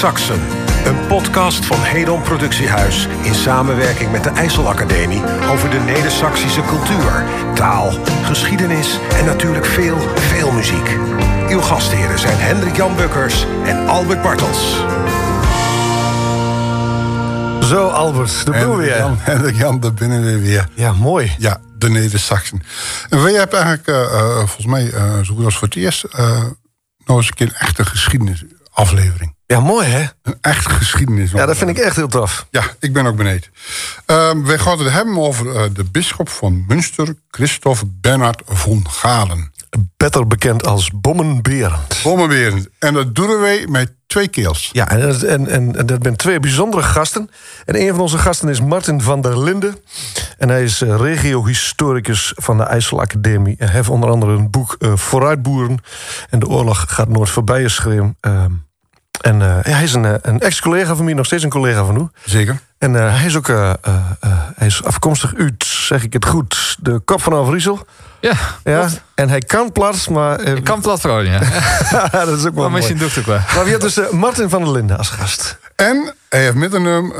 Neder-Saxen. Een podcast van Hedon Productiehuis in samenwerking met de IJsselacademie over de Neder-Saxische cultuur, taal, geschiedenis en natuurlijk veel, veel muziek. Uw gastheren zijn Hendrik Jan Bukkers en Albert Bartels. Zo, Albert, de ben weer. Jan, Hendrik Jan, daar binnen we weer. Ja, mooi. Ja, de Neder-Saxen. En wij hebben eigenlijk, uh, uh, volgens mij, uh, zo goed als voor het eerst... nog eens een keer een echte geschiedenisaflevering. Ja, mooi hè? Een echt geschiedenis. Ja, dat vind ik echt heel tof. Ja, ik ben ook benieuwd. Uh, wij gaan het hebben over uh, de bisschop van Münster, Christoph Bernhard von Galen. Beter bekend als Bommenberend. Bommenberend. En dat doen wij met twee keels. Ja, en, en, en, en dat zijn twee bijzondere gasten. En een van onze gasten is Martin van der Linden. En hij is uh, regiohistoricus van de IJsselacademie. En heeft onder andere een boek uh, Vooruitboeren. En de oorlog gaat nooit voorbij schreeuwen. En uh, hij is een, een ex-collega van mij, nog steeds een collega van u. Zeker. En uh, hij is ook uh, hij is afkomstig uit, zeg ik het goed, de kop van Overijssel. Ja, ja. En hij kan plat, maar... ik kan plat vrouwen, ja. dat is ook wel maar misschien doet het ook wel. Maar we hebben dus Martin van der Linden als gast. En hij heeft met hem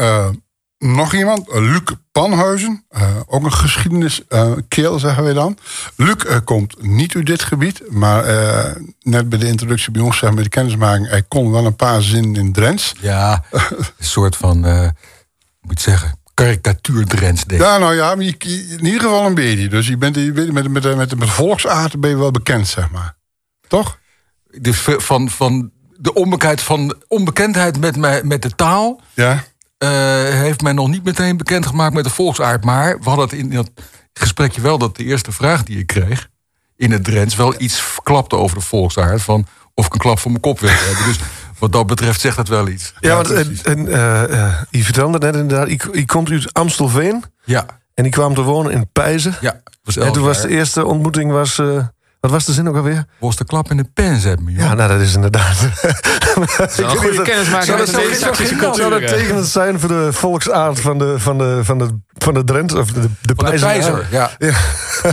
nog iemand, Luc Panhuizen. Uh, ook een geschiedeniskeel, uh, zeggen wij dan. Luc uh, komt niet uit dit gebied, maar net bij de introductie bij ons, zeg maar, de kennismaking, hij kon wel een paar zinnen in Drents. Ja, een soort van, moet zeggen, karikatuur Drents. Denk. Ja, nou ja, in ieder geval een beetje. Dus je bent met, met, met, met, met volksaard ben je wel bekend, zeg maar. Toch? De, van, van de onbekendheid, van onbekendheid met, met de taal. Ja. Uh, heeft men nog niet meteen bekendgemaakt met de volksaard. Maar we hadden het in dat gesprekje wel dat de eerste vraag die ik kreeg in het Drents wel iets klapte over de volksaard. Van of ik een klap voor mijn kop wil hebben. Dus wat dat betreft zegt dat wel iets. Ja, want en, en, uh, je vertelde net inderdaad, ik, ik komt uit Amstelveen. Ja. En die kwam te wonen in Pijzen. Ja. Was en toen was de eerste ontmoeting was. Uh, wat was de zin ook alweer? Was de klap in de pen zetten, joh. Ja, nou, dat is inderdaad... Zo, een goede kennismaking met de cultuur. Zou dat tekenend zijn voor de volksaard van de, van de, van de, van de Drent? Of de, de, pijzer, ja. ja.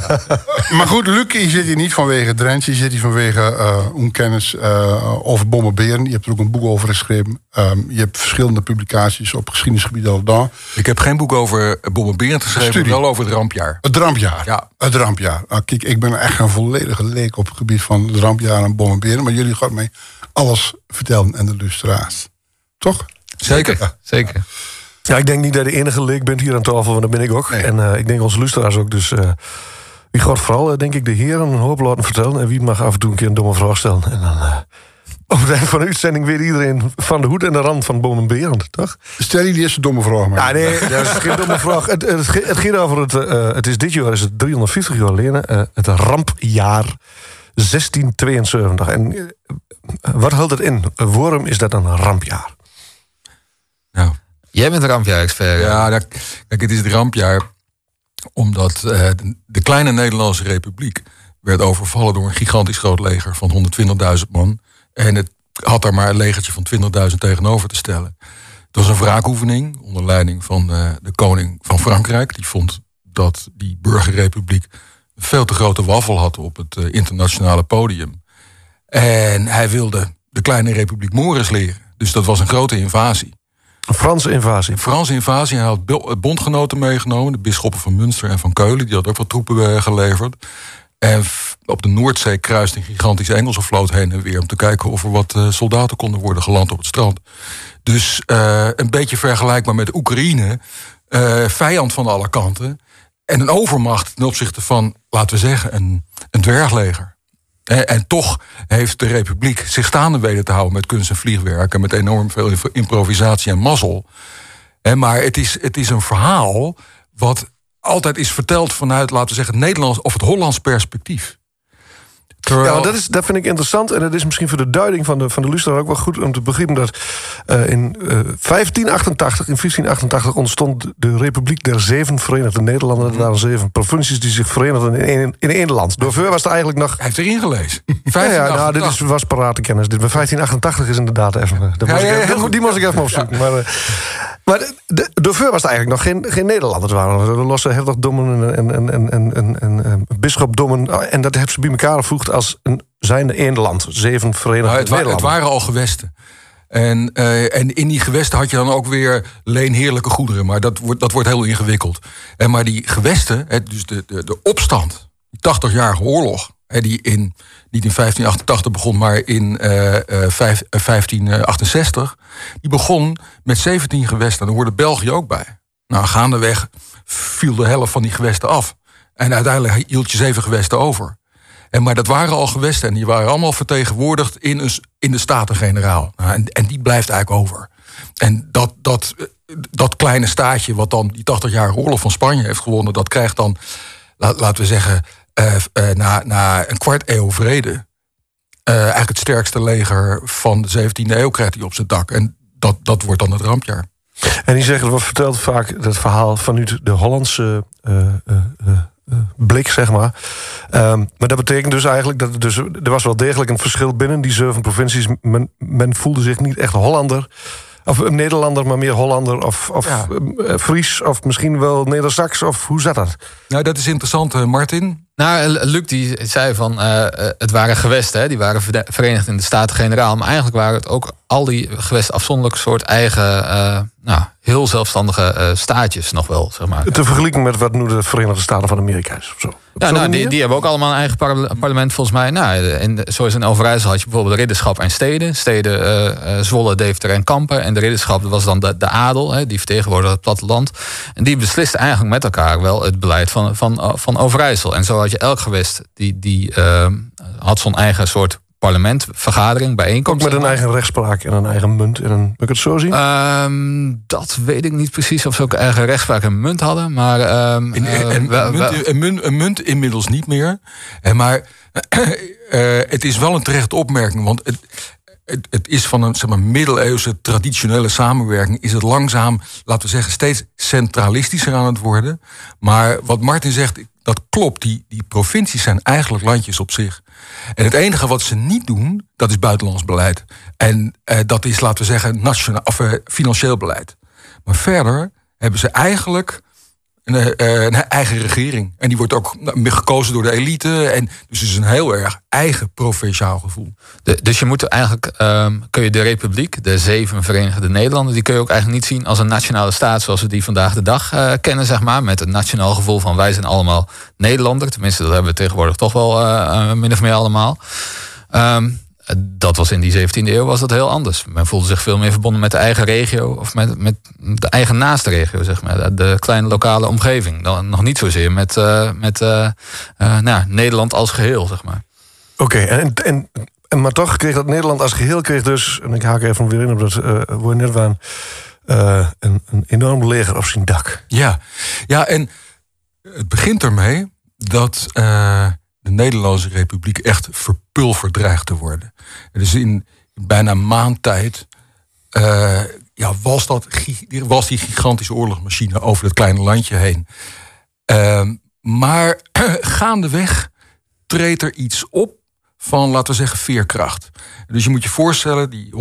maar goed, Luc, je zit hier niet vanwege Drent. Je zit hier vanwege uh, onkennis uh, over bombarderen. Je hebt er ook een boek over geschreven. Um, je hebt verschillende publicaties op geschiedenisgebied al gedaan. Ik heb geen boek over bombarderen geschreven, maar wel over het rampjaar. Het rampjaar? Ja. Het rampjaar. Nou, kijk, ik ben echt een volledige leek op het gebied van het rampjaar en bombarderen. Maar jullie gaan mij alles vertellen en de illustraties. Toch? Zeker, ja. zeker. Ja, ik denk niet dat je de enige leek bent hier aan tafel, want dat ben ik ook. Nee. En uh, ik denk onze luisteraars ook. Dus uh, wie gaat vooral, uh, denk ik, de heren een hoop laten vertellen. En wie mag af en toe een keer een domme vraag stellen. En dan op het van de uitzending weer iedereen van de hoed en de rand van Bomen Berend, toch? Stel je die eerste domme vraag maar. Ja, nee, dat is geen domme vraag. Het, het, het gaat over het, het is dit jaar is het 350 jaar geleden, het rampjaar 1672. En wat houdt het in? Waarom is dat een rampjaar? Nou, Jij bent een rampjaar-expert. Ja, dat, kijk, het is het rampjaar omdat uh, de kleine Nederlandse Republiek werd overvallen door een gigantisch groot leger van 120.000 man. En het had daar maar een legertje van 20.000 tegenover te stellen. Het was een wraakoefening onder leiding van uh, de koning van Frankrijk. Die vond dat die burgerrepubliek een veel te grote waffel had op het uh, internationale podium. En hij wilde de kleine republiek Moris leren. Dus dat was een grote invasie. Een Franse invasie. Een Franse invasie. Hij had bondgenoten meegenomen. De bisschoppen van Münster en van Keulen. Die had ook wat troepen geleverd. En op de Noordzee kruist een gigantische Engelse vloot heen en weer... om te kijken of er wat uh, soldaten konden worden geland op het strand. Dus uh, een beetje vergelijkbaar met Oekraïne. Uh, vijand van alle kanten. En een overmacht ten opzichte van, laten we zeggen, een, een dwergleger. En toch heeft de Republiek zich staande weten te houden met kunst en vliegwerken, met enorm veel improvisatie en mazzel. Maar het is, het is een verhaal wat altijd is verteld vanuit, laten we zeggen, het Nederlands of het Hollands perspectief. Terwijl... Ja, dat, is, dat vind ik interessant. En dat is misschien voor de duiding van de, van de ook wel goed om te begrijpen dat uh, in uh, 1588, in 1588 ontstond de Republiek der Zeven Verenigde Nederlanden. Dat waren zeven provincies die zich verenigden in één, in één land. Door was het eigenlijk nog. Hij heeft erin gelezen. Ja, ja, nou, dit is, was parate kennis. Dit, 1588 is inderdaad even. Dat ja, ja, ja, even die moest ik even opzoeken. Maar, uh, maar de, was het eigenlijk nog geen, geen Nederlanders. Het waren de losse hertogdommen en, en, en, en, en, en, en bisschopdommen. En dat heeft ze bij elkaar gevoegd als een zijnde één land. Zeven Verenigde nou, het, wa Nederlanden. het waren al gewesten. En, uh, en in die gewesten had je dan ook weer leenheerlijke goederen. Maar dat wordt, dat wordt heel ingewikkeld. En maar die gewesten, dus de, de, de opstand, die 80-jarige oorlog... die in, niet in 1588 begon, maar in uh, uh, 1568... die begon met 17 gewesten. Daar hoorde België ook bij. Nou, gaandeweg viel de helft van die gewesten af. En uiteindelijk hield je zeven gewesten over. En, maar dat waren al gewesten en die waren allemaal vertegenwoordigd in, een, in de Staten-Generaal. Nou, en, en die blijft eigenlijk over. En dat, dat, dat kleine staatje wat dan die 80-jarige oorlog van Spanje heeft gewonnen, dat krijgt dan, laat, laten we zeggen, uh, uh, na, na een kwart eeuw vrede. Eigenlijk het sterkste leger van de 17e eeuw krijgt hij op zijn dak. En dat, dat wordt dan het rampjaar. En die zeggen, wat vertelt vaak dat verhaal vanuit de Hollandse blik, zeg maar. Um, maar dat betekent dus eigenlijk dat er, dus, er was wel degelijk een verschil binnen die zeven provincies. Men, men voelde zich niet echt Hollander. Of een Nederlander, maar meer Hollander of, of ja. uh, Fries of misschien wel Neder-Sax. Of hoe zat dat? Nou, dat is interessant, uh, Martin. Nou, Luc die zei van uh, het waren gewesten, hè, die waren verenigd in de Staten-Generaal. Maar eigenlijk waren het ook al die gewesten afzonderlijk soort eigen, nou, heel zelfstandige staatjes nog wel, zeg maar. Te vergelijken met wat nu de Verenigde Staten van Amerika is of zo. Ja, nou, die, die, hebben ook allemaal een eigen parlement volgens mij. Nou, in, zoals in Overijssel had je bijvoorbeeld de ridderschap en steden. Steden uh, Zwolle, Deventer en Kampen. En de ridderschap was dan de, de adel, hè, die vertegenwoordigde het platteland. En die besliste eigenlijk met elkaar wel het beleid van, van, van Overijssel. En zo had je elk gewest, die, die uh, had zo'n eigen soort parlement, vergadering, bijeenkomst. Ook met een eigen rechtspraak en een eigen munt. En een, moet ik het zo zien? Um, dat weet ik niet precies of ze ook eigen rechtspraak en munt hadden. Maar, um, in, en, en, uh, munt, een, munt, een, munt, inmiddels niet meer. En maar uh, het is wel een terechte opmerking. Want het, het, het, is van een zeg maar, middeleeuwse traditionele samenwerking... is het langzaam, laten we zeggen, steeds centralistischer aan het worden. Maar wat Martin zegt, dat klopt. Die, die provincies zijn eigenlijk landjes op zich. En het enige wat ze niet doen, dat is buitenlands beleid. En eh, dat is, laten we zeggen, nationaal, of, eh, financieel beleid. Maar verder hebben ze eigenlijk een, uh, een, eigen regering. En die wordt ook gekozen door de elite. En dus het is een heel erg eigen provinciaal gevoel. Dus je moet eigenlijk, um, kun je de Republiek, de zeven Verenigde Nederlanden, die kun je ook eigenlijk niet zien als een nationale staat zoals we die vandaag de dag uh, kennen, zeg maar. Met een nationaal gevoel van wij zijn allemaal Nederlander. Tenminste, dat hebben we tegenwoordig toch wel uh, min of meer allemaal. Um, dat was in die 17e eeuw was dat heel anders. Men voelde zich veel meer verbonden met de eigen regio of met, met de eigen naaste regio, zeg maar. De kleine lokale omgeving. Dan nog niet zozeer met, uh, met uh, uh, nou, Nederland als geheel, zeg maar. Oké, okay, en, en, en, maar toch kreeg dat Nederland als geheel kreeg dus, en ik haak even weer in op dat uh, net waren, een, een enorm leger op zijn dak. Ja, ja en het begint ermee dat de Nederlandse Republiek echt verpulverd dreigt te worden. Dus in bijna een maand tijd uh, ja, was, dat, was die gigantische oorlogsmachine over het kleine landje heen. Uh, maar gaandeweg treedt er iets op van, laten we zeggen, veerkracht. Dus je moet je voorstellen, die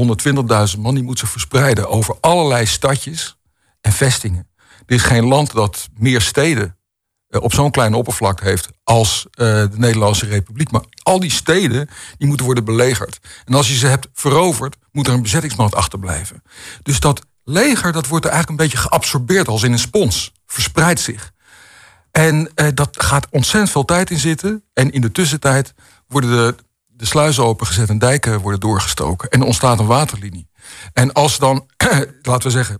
120.000 man... die moet ze verspreiden over allerlei stadjes en vestingen. Er is geen land dat meer steden eh, op zo'n kleine oppervlak heeft als uh, de Nederlandse Republiek. Maar al die steden die moeten worden belegerd. En als je ze hebt veroverd, moet er een bezettingsmacht achterblijven. Dus dat leger dat wordt er eigenlijk een beetje geabsorbeerd als in een spons. Verspreidt zich. En uh, dat gaat ontzettend veel tijd in zitten. En in de tussentijd worden de, de sluizen opengezet en dijken worden doorgestoken. En er ontstaat een waterlinie. En als dan, laten we zeggen,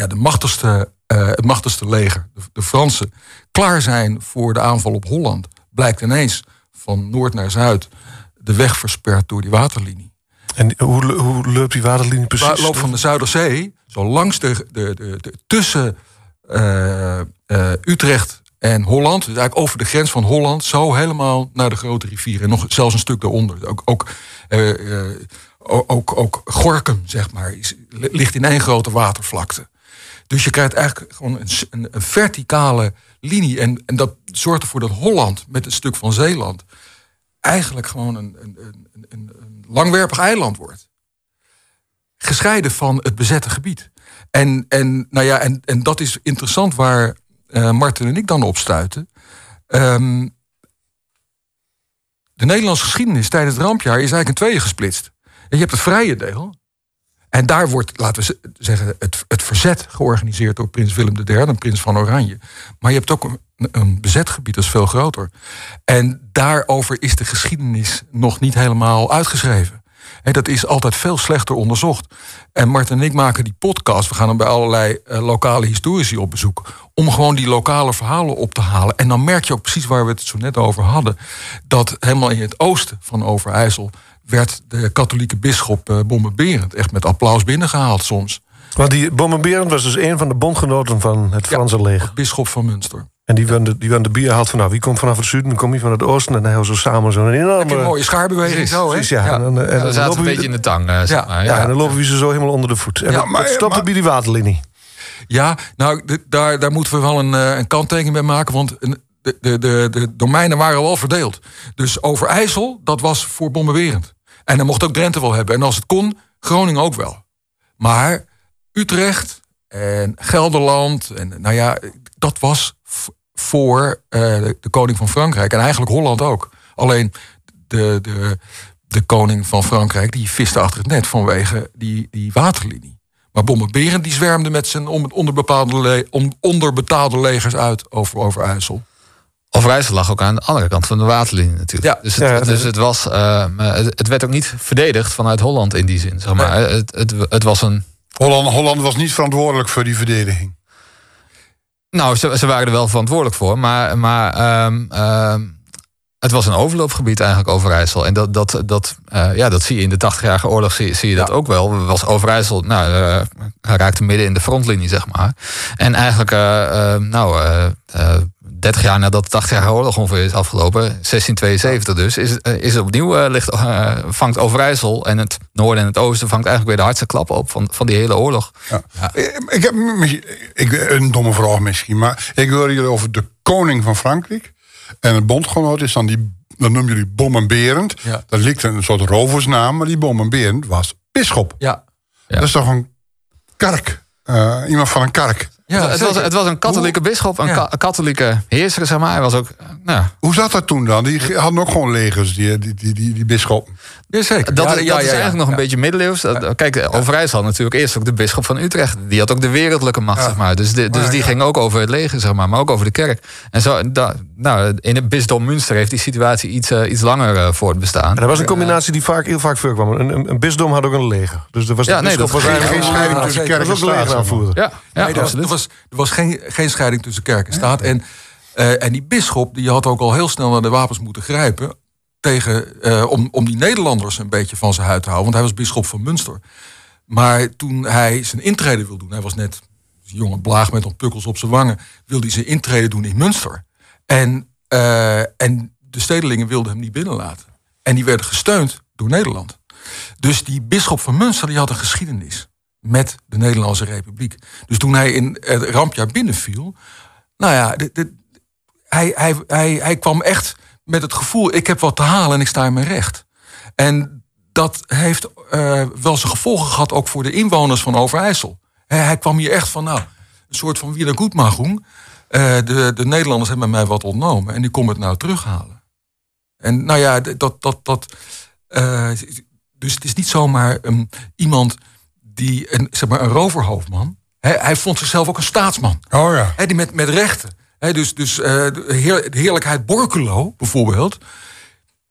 ja, de machtigste uh, het machtigste leger, de, de, Fransen, klaar zijn voor de aanval op Holland, blijkt ineens van noord naar zuid de weg versperd door die waterlinie. En hoe, hoe loopt die waterlinie precies? Het loopt van de Zuiderzee, zo langs de, de, de, tussen uh, uh, Utrecht en Holland, dus eigenlijk over de grens van Holland, zo helemaal naar de grote rivier en nog zelfs een stuk daaronder. Ook, ook, ook, ook Gorkum, zeg maar, is, ligt in één grote watervlakte. Dus je krijgt eigenlijk gewoon een, een, een verticale linie. En, en dat zorgt ervoor dat Holland met een stuk van Zeeland eigenlijk gewoon een, een, een, een langwerpig eiland wordt. Gescheiden van het bezette gebied. En, en, nou ja, en, en dat is interessant waar uh, Martin en ik dan op stuiten. Um, de Nederlandse geschiedenis tijdens het rampjaar is eigenlijk in tweeën gesplitst. En je hebt het vrije deel En daar wordt, laten we zeggen, het, het verzet georganiseerd door prins Willem III en prins van Oranje. Maar je hebt ook een, een bezet gebied, dat is veel groter. En daarover is de geschiedenis nog niet helemaal uitgeschreven. Dat is altijd veel slechter onderzocht. En Martin en ik maken die podcast. We gaan dan bij allerlei uh, lokale historici op bezoek. Om gewoon die lokale verhalen op te halen. En dan merk je ook precies waar we het zo net over hadden. Dat helemaal in het oosten van Overijssel werd de katholieke bisschop uh, Bommenberend echt met applaus binnengehaald soms. Want die Bommenberend was dus een van de bondgenoten van het Franse ja, leger. Bisschop van Münster. En die van de, die de bier haalt van nou, wie komt vanaf het zuiden, dan kom je van het oosten. En dan hebben zo samen zo'n enorme... Een mooie schaarbeweging zo, hè? Ja. Ja. En dan, en Ja, dan zaten een beetje in de tang. eh, zeg Ja. maar. Ja, Ja. en dan lopen we ze zo helemaal onder de voet. En Ja, maar- dat stopte maar- bij die waterlinie. Ja, nou, daar, daar moeten we wel een, eh, een kanttekening bij maken. Want een- de, de, de, de domeinen waren wel verdeeld. Dus Overijssel, dat was voor bommenwerend. En dan mocht ook Drenthe wel hebben. En als het kon, Groningen ook wel. Maar Utrecht en Gelderland, en, nou ja, dat was voor eh, de, koning van Frankrijk. En eigenlijk Holland ook. Alleen de, de, de koning van Frankrijk, die viste achter het net vanwege die, die waterlinie. Maar Bommenberend die zwermde met zijn on- onderbepaalde onderbetaalde legers uit over Overijssel. Overijssel lag ook aan de andere kant van de waterlinie natuurlijk. Ja. Dus, het, Ja, dus het, was, eh, het, het werd ook niet verdedigd vanuit Holland in die zin. Zeg maar. het, het, het was een. Holland, Holland was niet verantwoordelijk voor die verdediging. Nou, ze, ze waren er wel verantwoordelijk voor, maar, maar ehm, ehm, het was een overloopgebied eigenlijk Overijssel. En dat, dat, dat, eh, ja, dat zie je in de 80-jarige oorlog, zie, zie je dat ook wel. Was Overijssel, nou, eh, hij raakte midden in de frontlinie, zeg maar. En eigenlijk, eh, eh, nou, eh, eh, 30 jaar nadat de 80-jarige oorlog ongeveer is afgelopen, 1672 dus, is, eh, is het opnieuw eh, ligt, eh, vangt Overijssel en het noorden en het oosten vangt eigenlijk weer de hardste klappen op van, van die hele oorlog. Ja. Ik heb ik, een domme vraag misschien, maar ik wil jullie over de koning van Frankrijk. En een bondgenoot is dan die, dan noemen jullie Bommenberend. Ja. Dat lijkt een soort roversnaam, maar die Bommenberend was bisschop. Ja, Ja. Dat is toch een kark? Iemand van een kark. Ja het, was, het was een katholieke bisschop, een Ja. ka- katholieke heerser, zeg maar. Hij was ook, nou, Hoe zat dat toen dan? Die hadden ook gewoon legers, die, die, die, die, die bisschop. ja zeker. Dat, ja, dat ja, is ja, ja. eigenlijk nog een beetje middeleeuws. Kijk, Overijssel had natuurlijk eerst ook de bisschop van Utrecht. Die had ook de wereldlijke macht, zeg maar. Dus, de- dus die ja. ging ook over het leger, zeg maar. Maar ook over de kerk. En zo, da, nou, in het bisdom Münster heeft die situatie iets, eh, iets langer eh, voortbestaan. En dat was een combinatie die vaak, heel vaak voorkwam. Een, een, een bisdom had ook een leger. Dus er was Ja, de nee, bisschop dat- was Geen, eigenlijk geen een- scheiding tussen kerk en staat. legeraanvoerder. Ja, absoluut. Er, was, er was geen, geen scheiding tussen kerk en staat. En, eh, en die bisschop die had ook al heel snel naar de wapens moeten grijpen. Tegen, eh, om, om die Nederlanders een beetje van zijn huid te houden. Want hij was bisschop van Münster. Maar toen hij zijn intrede wil doen. Hij was net een jonge blaag met nog pukkels op zijn wangen. Wilde hij zijn intrede doen in Münster. En, eh, en de stedelingen wilden hem niet binnenlaten. En die werden gesteund door Nederland. Dus die bisschop van Münster die had een geschiedenis met de Nederlandse Republiek. Dus toen hij in het rampjaar binnenviel, nou ja, hij, hij, hij, hij kwam echt met het gevoel: ik heb wat te halen en ik sta in mijn recht. En dat heeft eh, wel zijn gevolgen gehad ook voor de inwoners van Overijssel. Hij, hij kwam hier echt van, nou, een soort van Wiedergutmachung. Eh de, de Nederlanders hebben mij wat ontnomen en die komen het nou terughalen. En nou ja, dat. dat, dat eh, dus het is niet zomaar um, iemand die, een, zeg maar, een roverhoofdman. Hij, hij vond zichzelf ook een staatsman. Oh ja. Hè, die met, met rechten. Hè, dus dus eh, de, heer, de heerlijkheid Borculo bijvoorbeeld.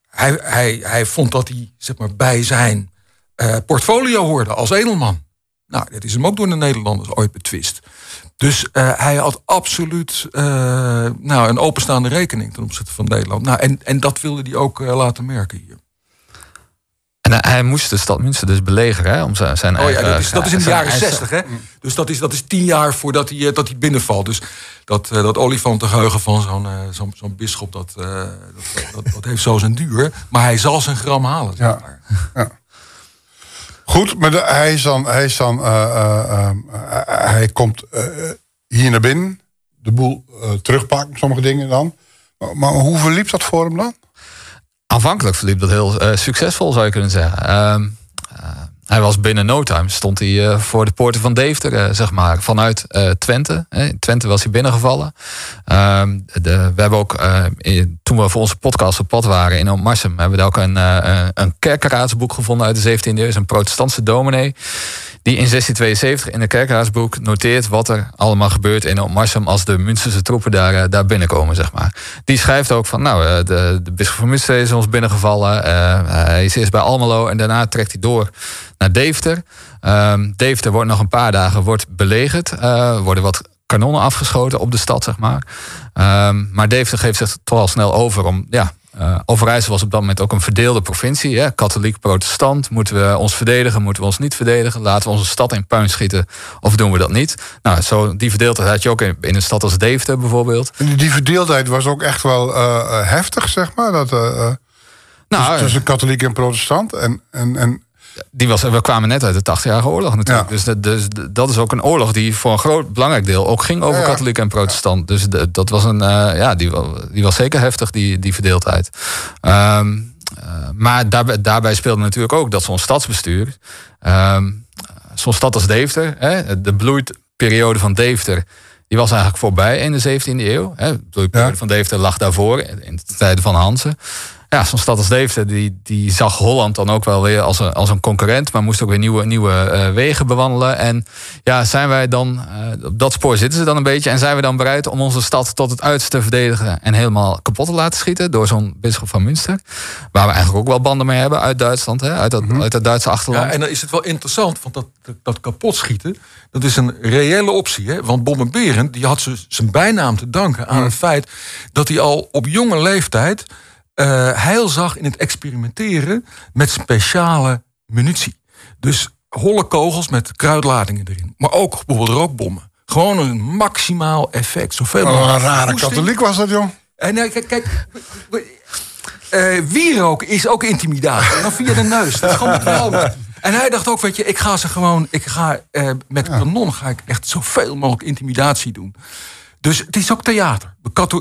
Hij, hij, hij vond dat hij zeg maar, bij zijn eh, portfolio hoorde als edelman. Nou, dat is hem ook door de Nederlanders ooit betwist. Dus eh, hij had absoluut eh, nou, een openstaande rekening ten opzichte van Nederland. Nou, en, en dat wilde hij ook laten merken hier. En hij, moest de stad Münster dus belegeren hè, om zijn, zijn Oh ja, eigen... dat is, dat is in de jaren zestig, hè? Dus dat is, dat is tien jaar voordat hij, eh, dat hij binnenvalt. Dus dat, eh, dat olifantengeheugen van zo'n eh, zo'n zo'n bisschop, dat, eh, dat, dat, dat heeft zo zijn duur. Maar hij zal zijn gram halen, zeg Ja. maar. Goed, maar de- hij is dan, hij, is dan eh, eh, eh, hij komt eh, hier naar binnen, de boel eh, terugpakken, sommige dingen dan. Maar, maar hoe verliep dat voor hem dan? Aanvankelijk verliep dat heel eh, succesvol, zou je kunnen zeggen. Ehm, eh, hij was binnen no time, stond hij eh, voor de poorten van Deventer, eh, zeg maar, vanuit eh, Twente. In Twente was hij binnengevallen. Ehm, de, we hebben ook, in- toen we voor onze podcast op pad waren in Omarsum, hebben we daar ook een, een kerkeraadsboek gevonden uit de 17e eeuw. Een protestantse dominee. Die in 1672 in de kerkraadsboek noteert wat er allemaal gebeurt in Omarsum als de Münsterse troepen daar, daar binnenkomen, zeg maar. Die schrijft ook van, nou, de, de bisschop van Münster is ons binnengevallen. Uh, hij is eerst bij Almelo en daarna trekt hij door naar Deventer. Um, Deventer wordt nog een paar dagen wordt belegerd. Uh, worden wat kanonnen afgeschoten op de stad, zeg maar. Um, maar Deventer geeft zich toch al snel over om ja, uh, Overijssel was op dat moment ook een verdeelde provincie. Hè? Katholiek, protestant. Moeten we ons verdedigen, moeten we ons niet verdedigen? Laten we onze stad in puin schieten of doen we dat niet? Nou, zo, die verdeeldheid had je ook in, in een stad als Deventer bijvoorbeeld. Die verdeeldheid was ook echt wel uh, heftig, zeg maar. Dat, uh, nou, tussen katholiek en protestant. En, en, en die was, we kwamen net uit de 80-jarige oorlog natuurlijk. Dus, dus, dat is ook een oorlog die voor een groot belangrijk deel ook ging over katholiek en protestant. Dus dat was een, uh, ja, die, die was zeker heftig, die, die verdeeldheid. Um, uh, maar daarbij, daarbij speelde natuurlijk ook dat zo'n stadsbestuur, um, zo'n stad als Deventer, hè, de bloeiperiode van Deventer, die was eigenlijk voorbij in de 17e eeuw. Hè. De bloeiperiode van Deventer lag daarvoor, in de tijden van Hansen ja, zo'n stad als Deventer, die, die zag Holland dan ook wel weer als een, als een concurrent, maar moest ook weer nieuwe, nieuwe uh, wegen bewandelen. En ja, zijn wij dan, uh, op dat spoor zitten ze dan een beetje, en zijn we dan bereid om onze stad tot het uiterste te verdedigen en helemaal kapot te laten schieten door zo'n bisschop van Münster, waar we eigenlijk ook wel banden mee hebben uit Duitsland, hè, uit, dat, mm -hmm. uit dat Duitse achterland. Ja, en dan is het wel interessant, want dat, dat kapot schieten, dat is een reële optie. Hè? Want Bommen die had zijn bijnaam te danken aan het feit dat hij al op jonge leeftijd uh, heil zag in het experimenteren met speciale munitie. Dus holle kogels met kruidladingen erin. Maar ook bijvoorbeeld rookbommen. Gewoon een maximaal effect. Zoveel oh, een rare katholiek was dat, jong. En uh, kijk, kijk uh, wierook is ook intimidatie. En dan via de neus. Dat is gewoon geweldig. En hij dacht ook, weet je, ik ga ze gewoon, ik ga uh, met kanon ga ik echt zoveel mogelijk intimidatie doen. Dus het is ook theater.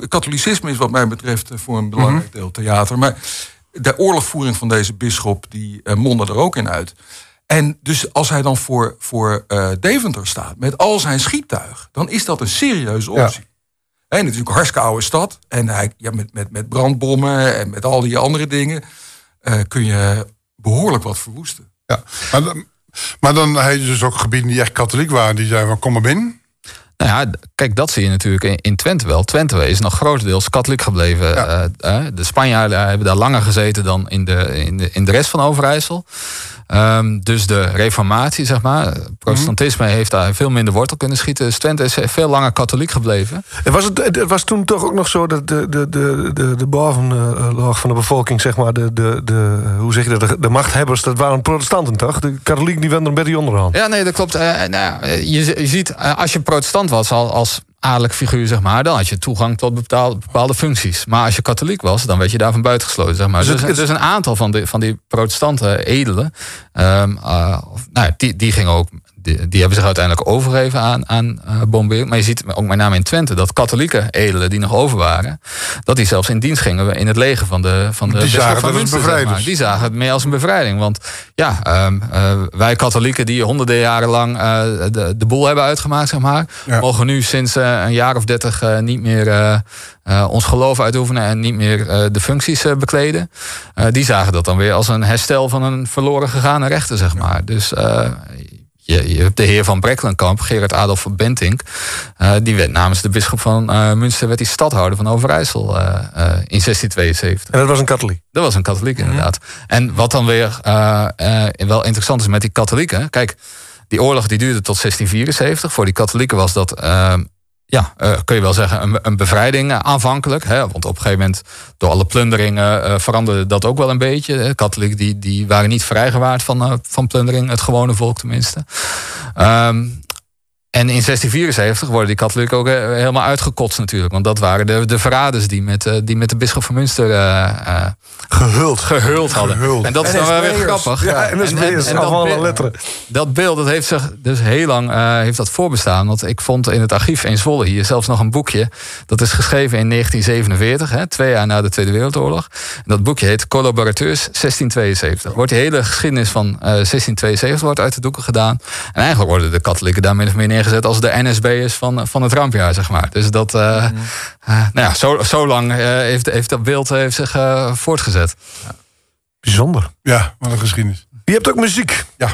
Katholicisme is wat mij betreft eh, voor een belangrijk mhm. deel theater. Maar de oorlogvoering van deze bisschop die uh, mondde er ook in uit. En dus als hij dan voor, voor uh, Deventer staat met al zijn schiettuig, dan is dat een serieuze optie. Ja. En natuurlijk een hartstikke oude stad. En hij, ja, met, met, met brandbommen en met al die andere dingen uh, kun je behoorlijk wat verwoesten. Ja, maar, maar dan hij dus ook gebieden die echt katholiek waren, die zeiden van kom maar binnen. Nou ja, kijk, dat zie je natuurlijk in Twente wel. Twente is nog grotendeels katholiek gebleven. Ja. Uh, de Spanjaarden hebben daar langer gezeten dan in de, in de, in de rest van Overijssel. Um, dus de reformatie, zeg maar, protestantisme mm -hmm. heeft daar veel minder wortel kunnen schieten. Dus Twente is veel langer katholiek gebleven. En was het, het was toen toch ook nog zo dat de, de, de, de, de bovenlaag van de bevolking, zeg maar, de, de, de, hoe zeg je dat, de, de machthebbers, dat waren protestanten toch? De katholieken die werden een beetje onderhand. Ja, nee, dat klopt. Uh, nou, je, je ziet, uh, als je protestant was, als adellijk figuur, zeg maar, dan had je toegang tot bepaalde, bepaalde functies. Maar als je katholiek was, dan werd je daarvan buitengesloten, zeg maar. Dus, dus, dus een aantal van, de, van die protestante edelen, um, uh, nou, die, die gingen ook die, die, hebben zich uiteindelijk overgegeven aan, aan uh. Maar je ziet ook met name in Twente dat katholieke edelen die nog over waren, dat die zelfs in dienst gingen in het leger van de van de Die zagen van Münster, bevrijding. Zeg maar. Die zagen het meer als een bevrijding. Want ja, um, uh, wij katholieken die honderden jaren lang uh, de, de boel hebben uitgemaakt, zeg maar, ja. mogen nu sinds een jaar of dertig niet meer ons geloof uitoefenen en niet meer de functies bekleden. die zagen dat dan weer als een herstel van een verloren gegane rechten, zeg maar. Dus je, je hebt de heer van Breklenkamp, Gerard Adolf van Bentink. Uh, die werd namens de bisschop van uh, Münster werd die stadhouder van Overijssel uh, in 1672. En dat was een katholiek? Dat was een katholiek, inderdaad. Mm. En wat dan weer wel interessant is met die katholieken. Kijk, die oorlog die duurde tot 1674. Voor die katholieken was dat ja, uh, kun je wel zeggen, een, een bevrijding uh, aanvankelijk. Hè, want op een gegeven moment, door alle plunderingen, uh, veranderde dat ook wel een beetje. Katholieken die, die waren niet vrijgewaard van, van plundering, het gewone volk tenminste. Um, en in 1674 worden die katholieken ook helemaal uitgekotst natuurlijk. Want dat waren de, de verraders die met, die met de bisschop van Münster uh, gehuld. gehuld hadden. Gehuld. En dat is dan wel weer grappig. Ja, en, en, en, en dat, letteren. dat beeld dat heeft zich dus heel lang uh, heeft dat voorbestaan. Want ik vond in het archief in Zwolle hier zelfs nog een boekje. Dat is geschreven in 1947, hè, twee jaar na de Tweede Wereldoorlog. En dat boekje heet Collaborateurs 1672. Wordt die hele geschiedenis van uh, 1672 wordt uit de doeken gedaan. En eigenlijk worden de katholieken daar min of meer neergezet als de NSB'ers van, van het rampjaar, zeg maar. Dus dat, uh, mm. nou ja, zo, zo lang heeft, heeft dat beeld heeft zich voortgezet. Ja. Bijzonder. Ja, wat een geschiedenis. Je hebt ook muziek. Ja.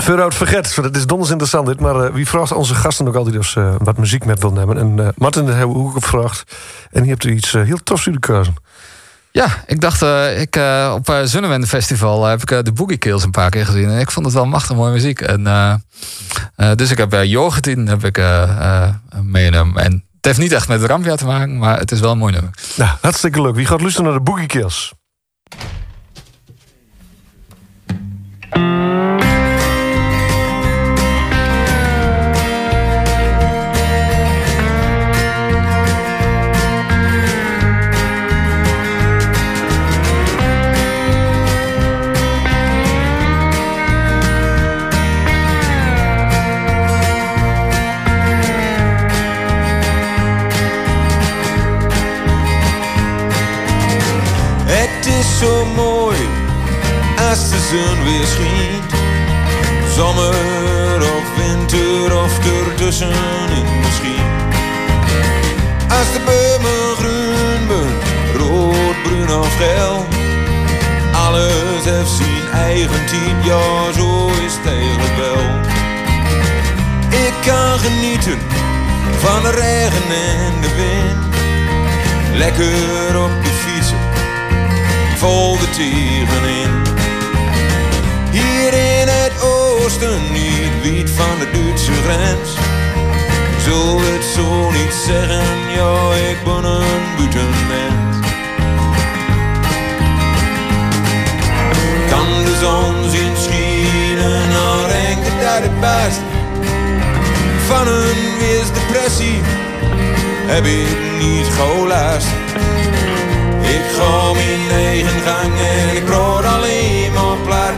Vooruit verget, dat is donders interessant dit. Maar uh, wie vraagt onze gasten ook altijd of ze wat muziek met wil nemen. En uh, Martin, daar hebben we ook gevraagd. En je hebt er iets uh, heel tofs in de keuze. Ja, ik dacht, ik, op uh, Festival heb ik de Boogie Kills een paar keer gezien. En ik vond het wel machtig mooie muziek. En, dus ik heb uh, Jorgetin heb ik meegenomen. En het heeft niet echt met Rampia te maken, maar het is wel een mooi nummer. Nou, hartstikke leuk. Wie gaat luisteren naar de Boogie Kills? Zo mooi als de zon weer schijnt. Zomer of winter of ertussenin misschien. Als de bomen groen rood, bruin of geel. Alles heeft zijn eigen team, ja zo is het eigenlijk wel. Ik kan genieten van de regen en de wind. Lekker op de fiets vol de in. Hier in het oosten, niet wiet van de Duitse grens. Zul het zo niet zeggen, ja, ik ben een buitenmens. Kan de zon zien schijnen, dan denk ik dat het best. Van een weersdepressie heb ik niet gelast. Ik ga mijn eigen gang en ik brood alleen maar plat.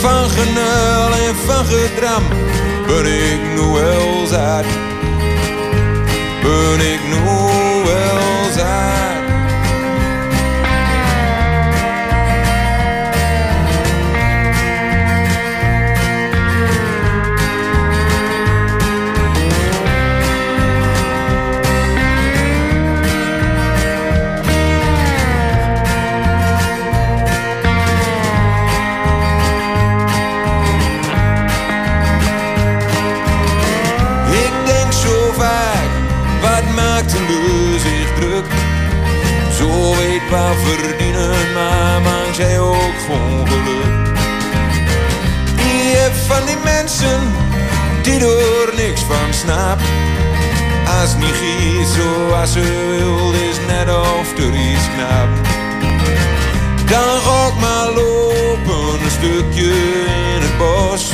Van genul en van gedram ben ik nu wel zat. Ben ik nu wel zat. Wel verdienen, maar maakt zij ook gewoon geluk. Je hebt van die mensen die er niks van snapt. Als niet giet zoals ze wil, is net of er iets knap. Dan ga ik maar lopen een stukje in het bos.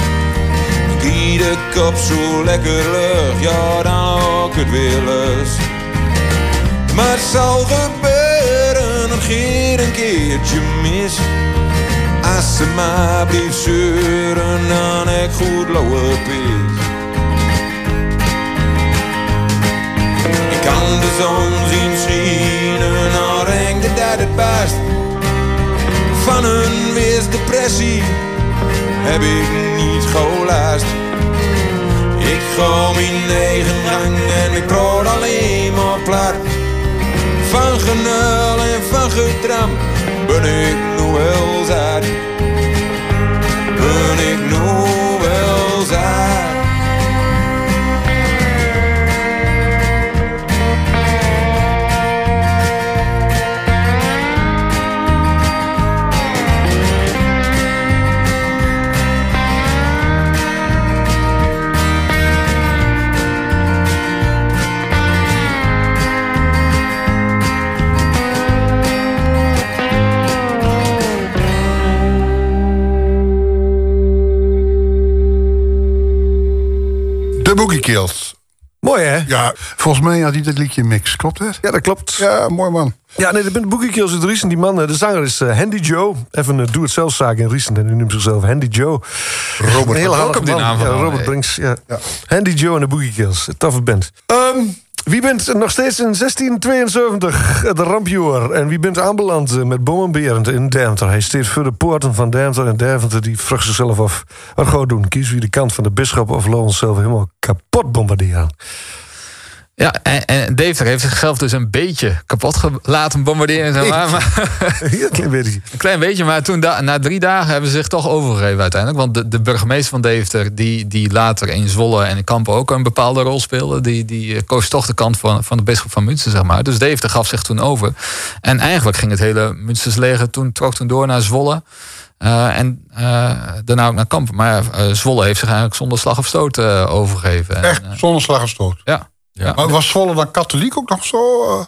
Die de kop zo lekker lucht, ja dan ook het weer. Maar het zal gebeuren keertje mis. Als ze maar blijft zeuren, dan ik goed loop is. Ik kan de zon zien schijnen, dan denk ik dat het best. Van een weersdepressie heb ik niet gelast. Ik ga mijn eigen gang en ik praat alleen maar plat. Van genul en van getram ben ik nu wel. Kills. Mooi, hè? Ja, volgens mij had hij dat liedje mix. Klopt het? Ja, dat klopt. Ja, mooi man. Ja, nee, de Boogie Kills uit Riesen. Die man, de zanger is uh, Handy Joe. Even een doe-het-zelf zaak in Riesen. En die noemt zichzelf Handy Joe. Robert, een hele ook op die naam ja, Robert. Brinks. Ja. Ja. Handy Joe en de Boogie Kills. Toffe band. Ehm, wie bent nog steeds in 1672 de rampjoer? En wie bent aanbeland met Bommenberend in Deventer? Hij steekt voor de poorten van Deventer. En Deventer die vraagt zichzelf af... wat we doen? Kiezen we de kant van de bisschop... of we onszelf helemaal kapot bombarderen? Ja, en, en Deventer heeft zichzelf dus een beetje kapot laten bombarderen. Zeg maar. maar klein beetje. een klein beetje, maar toen na drie dagen hebben ze zich toch overgegeven uiteindelijk. Want de, de burgemeester van Deventer, die, die later in Zwolle en in Kampen ook een bepaalde rol speelde, die, die eh, koos toch de kant van, van de bisschop van Münster, zeg maar. Dus Deventer gaf zich toen over. En eigenlijk ging het hele Münsters leger toen, trok toen door naar Zwolle. Eh, en eh, daarna ook naar Kampen. Maar Zwolle heeft zich eigenlijk zonder slag of stoot overgegeven. En, Echt, zonder slag of stoot. ja. Ja. Maar was Zwolle dan katholiek ook nog zo? eh?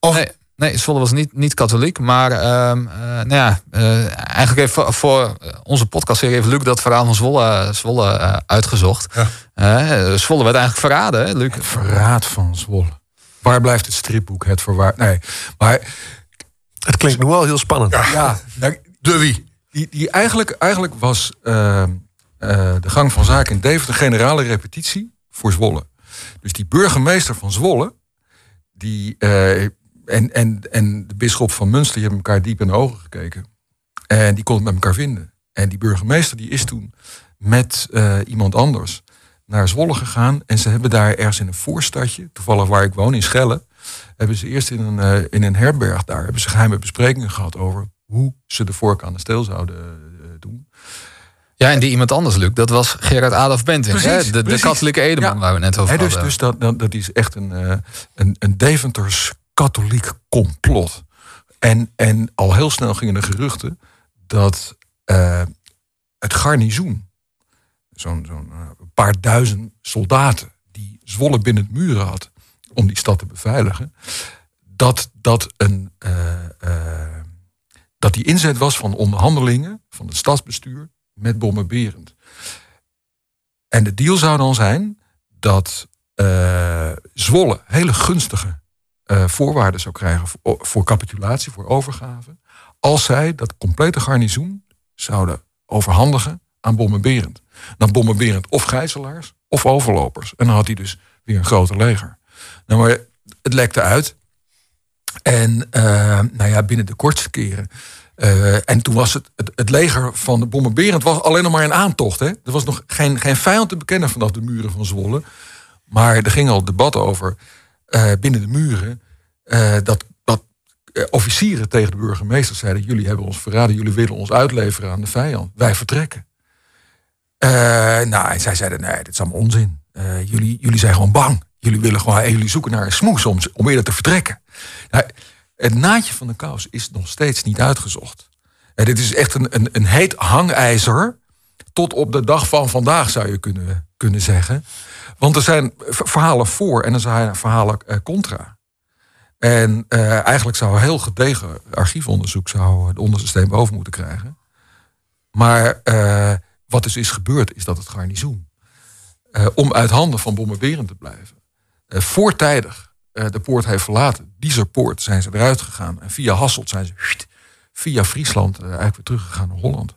Of, Nee, nee, Zwolle was niet, niet katholiek. Maar ehm, eh, nou ja, eh, eigenlijk heeft voor, voor onze podcastserie heeft Luc dat verhaal van Zwolle, Zwolle eh, uitgezocht. Ja. Zwolle werd eigenlijk verraden, hè, Luc? Het verraad van Zwolle. Waar blijft het stripboek? Het verwaar. Nee, maar Het klinkt nu wel heel spannend. ja, nou, de wie? die, die eigenlijk, eigenlijk was eh, eh, de gang van zaken in Deventer een generale repetitie voor Zwolle. Dus die burgemeester van Zwolle, die, eh, en, en, en de bisschop van Münster, die hebben elkaar diep in de ogen gekeken. En die kon het met elkaar vinden. En die burgemeester die is toen met eh, iemand anders naar Zwolle gegaan. En ze hebben daar ergens in een voorstadje, toevallig waar ik woon, in Schelle, hebben ze eerst in een, eh, in een herberg daar, hebben ze geheime besprekingen gehad over hoe ze de vork aan de steel zouden. Ja, en die iemand anders, Luc, dat was Gerard Adolf. Precies, hè? De, de katholieke Edeman Ja. waar we net over dus hadden. dus dat, dat, dat is echt een, eh, een, een Deventers katholiek complot. En, en al heel snel gingen de geruchten dat eh, het garnizoen, zo'n zo'n eh, paar duizend soldaten die Zwolle binnen de muren had om die stad te beveiligen, dat dat een dat die inzet was van onderhandelingen van het stadsbestuur met Bomme Berend. En de deal zou dan zijn dat eh, Zwolle hele gunstige eh, voorwaarden zou krijgen voor, capitulatie, voor overgave. Als zij dat complete garnizoen zouden overhandigen aan Bomme Berend. Dan Bomme Berend of gijzelaars of overlopers. En dan had hij dus weer een groter leger. Nou, maar het lekte uit. En eh, nou ja, binnen de kortste keren. Eh, en toen was het, het, leger van de bommenberend was alleen nog maar een aantocht. Hè? Er was nog geen, geen vijand te bekennen vanaf de muren van Zwolle. Maar er ging al debat over eh, binnen de muren. eh, dat dat officieren tegen de burgemeester zeiden: Jullie hebben ons verraden, jullie willen ons uitleveren aan de vijand. Wij vertrekken. Nou, en zij zeiden: Nee, dit is allemaal onzin. Jullie, jullie zijn gewoon bang. Jullie willen gewoon, jullie zoeken naar een smoes om, om eerder te vertrekken. Nou, het naadje van de kous is nog steeds niet uitgezocht. En dit is echt een, een, een heet hangijzer. Tot op de dag van vandaag zou je kunnen, kunnen zeggen. Want er zijn verhalen voor en er zijn verhalen eh, contra. En eh, eigenlijk zou heel gedegen archiefonderzoek zou de onderste steen boven moeten krijgen. Maar eh, wat dus is gebeurd is dat het garnizoen... om uit handen van bommenberend te blijven... voortijdig de poort heeft verlaten. Dieserpoort zijn ze eruit gegaan. En via Hasselt zijn ze via Friesland eh, eigenlijk weer teruggegaan naar Holland.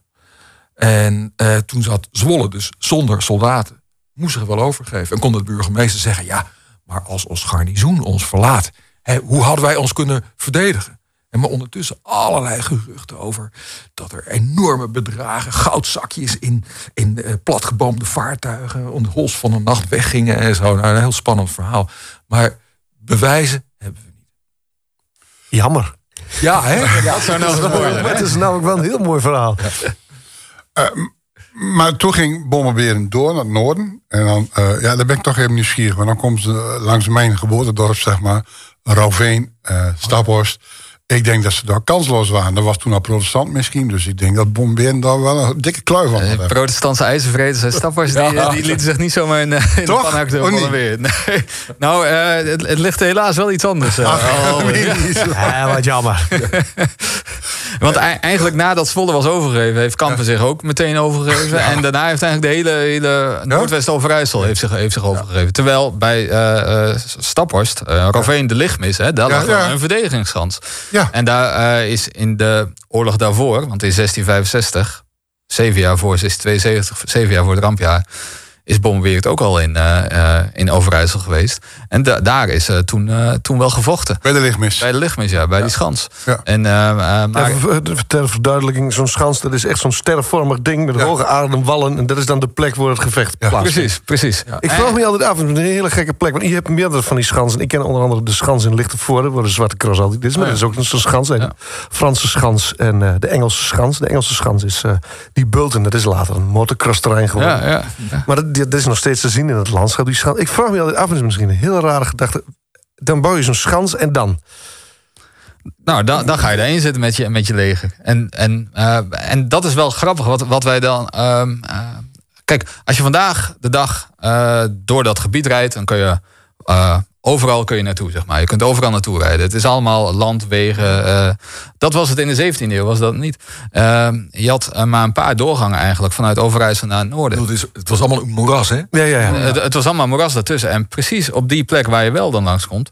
En eh, toen zat Zwolle dus zonder soldaten. Moest zich wel overgeven. En kon de burgemeester zeggen... ja, maar als ons garnizoen ons verlaat... Hè, hoe hadden wij ons kunnen verdedigen? En maar ondertussen allerlei geruchten over... dat er enorme bedragen, goudzakjes... in, in eh, platgeboomde vaartuigen... om de hols van de nacht weggingen en zo. Nou, een heel spannend verhaal. Maar bewijzen hebben we niet. Jammer. Ja, hè? Dat zou nou? Het is namelijk wel een heel mooi verhaal. Maar toen ging Bommenberen door naar het noorden. En dan, eh, ja, daar ben ik toch even nieuwsgierig. Want dan komt ze langs mijn geboortedorp, zeg maar. Rauveen, eh Staphorst. Ik denk dat ze daar kansloos waren. Dat was toen al protestant misschien. Dus ik denk dat Bommenberen daar wel een dikke kluif van had. De protestantse ijzervreters en stappers, die, Ja. die lieten zich niet zomaar in, eh, in Toch? de panhak weer. Nee. Nou, eh, het, het ligt helaas wel iets anders. eh, al. Ja, wat jammer. Want ei- eigenlijk nadat Zwolle was overgegeven, heeft Kampen zich ook meteen overgegeven. En daarna heeft eigenlijk de hele, hele Noordwest-Overijssel heeft zich, heeft zich overgegeven. Terwijl bij eh eh, Staphorst, eh Roveen de Lichtmis, hè, daar Ja, lag een verdedigingsschans. En daar eh, is in de oorlog daarvoor, want in 1665, zeven jaar voor 1672, zeven jaar voor het rampjaar, is Bombeert ook al in, eh, eh, in Overijssel geweest. En da- daar is eh, toen, eh, toen wel gevochten. Bij de lichtmis. Bij de lichtmis, ja, bij die schans. Ja. En, maar, Even ter verduidelijking, zo'n schans dat is echt zo'n sterrenvormig ding met Ja. hoge ademwallen. En dat is dan de plek waar het gevecht plaatsvindt. precies, precies. Ik vraag me altijd af, het is een hele gekke plek. Want je hebt meerdere van die schansen. Ik ken onder andere de schans in Lichtenvoorde, waar de Zwarte Cross altijd is. Maar ja. dat is ook zo'n schans. De Franse schans en eh, de Engelse schans. De Engelse schans is eh, die Bulten. Dat is later een motocross-terrein geworden. Ja, ja, ja. Maar dat, dat is nog steeds te zien in het landschap. Die. Ik vraag me altijd af, het is misschien een hele rare gedachte. Dan bouw je zo'n schans en dan? Nou, dan, ga je daarin zitten met je, met je leger. En, en, eh, en dat is wel grappig wat, wat wij dan. ehm, eh, kijk, als je vandaag de dag eh, door dat gebied rijdt, dan kun je. Eh, overal kun je naartoe, zeg maar. Je kunt overal naartoe rijden. Het is allemaal landwegen. eh, dat was het in de 17e eeuw, was dat niet. Ehm, je had eh, maar een paar doorgangen eigenlijk vanuit Overijssel naar het noorden. Het, is, het was allemaal een moeras, hè? Ja, ja, ja. Het, het was allemaal moeras daartussen. En precies op die plek waar je wel dan langs komt,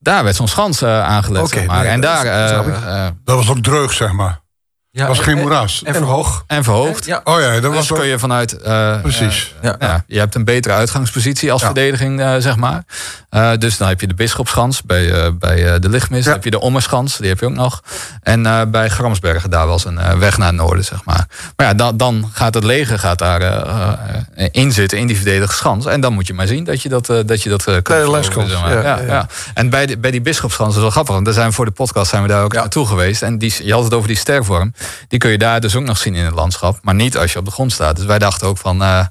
daar werd zo'n schans eh, aangelegd. Oké, zeg maar. nee, en dat daar. eh, eh, Dat was ook dreug, zeg maar. Ja, Dat was geen moeras. En, verhoog. en verhoogd. Ja, Oh ja, dat Dus was kun je vanuit. eh, Precies. ja. ja, je hebt een betere uitgangspositie als Ja. verdediging, eh, zeg maar. Eh, dus dan heb je de Bisschopschans bij, eh, bij eh, de Lichtmis. Dan heb je de Ommerschans, die heb je ook nog. En eh, bij Gramsbergen, daar was een eh, weg naar het noorden, zeg maar. Maar ja, dan, dan gaat het leger gaat daar eh, eh, in zitten, in die verdedigde schans. En dan moet je maar zien dat je dat, eh, dat, je dat eh, kunt Bij de zeg maar. ja, Ja, ja, ja, ja. En bij, de, bij die Bisschopschans is wel grappig, want daar zijn we voor de podcast zijn we daar ook naartoe geweest. En die, je had het over die stervorm. Die kun je daar dus ook nog zien in het landschap. Maar niet als je op de grond staat. Dus wij dachten ook van...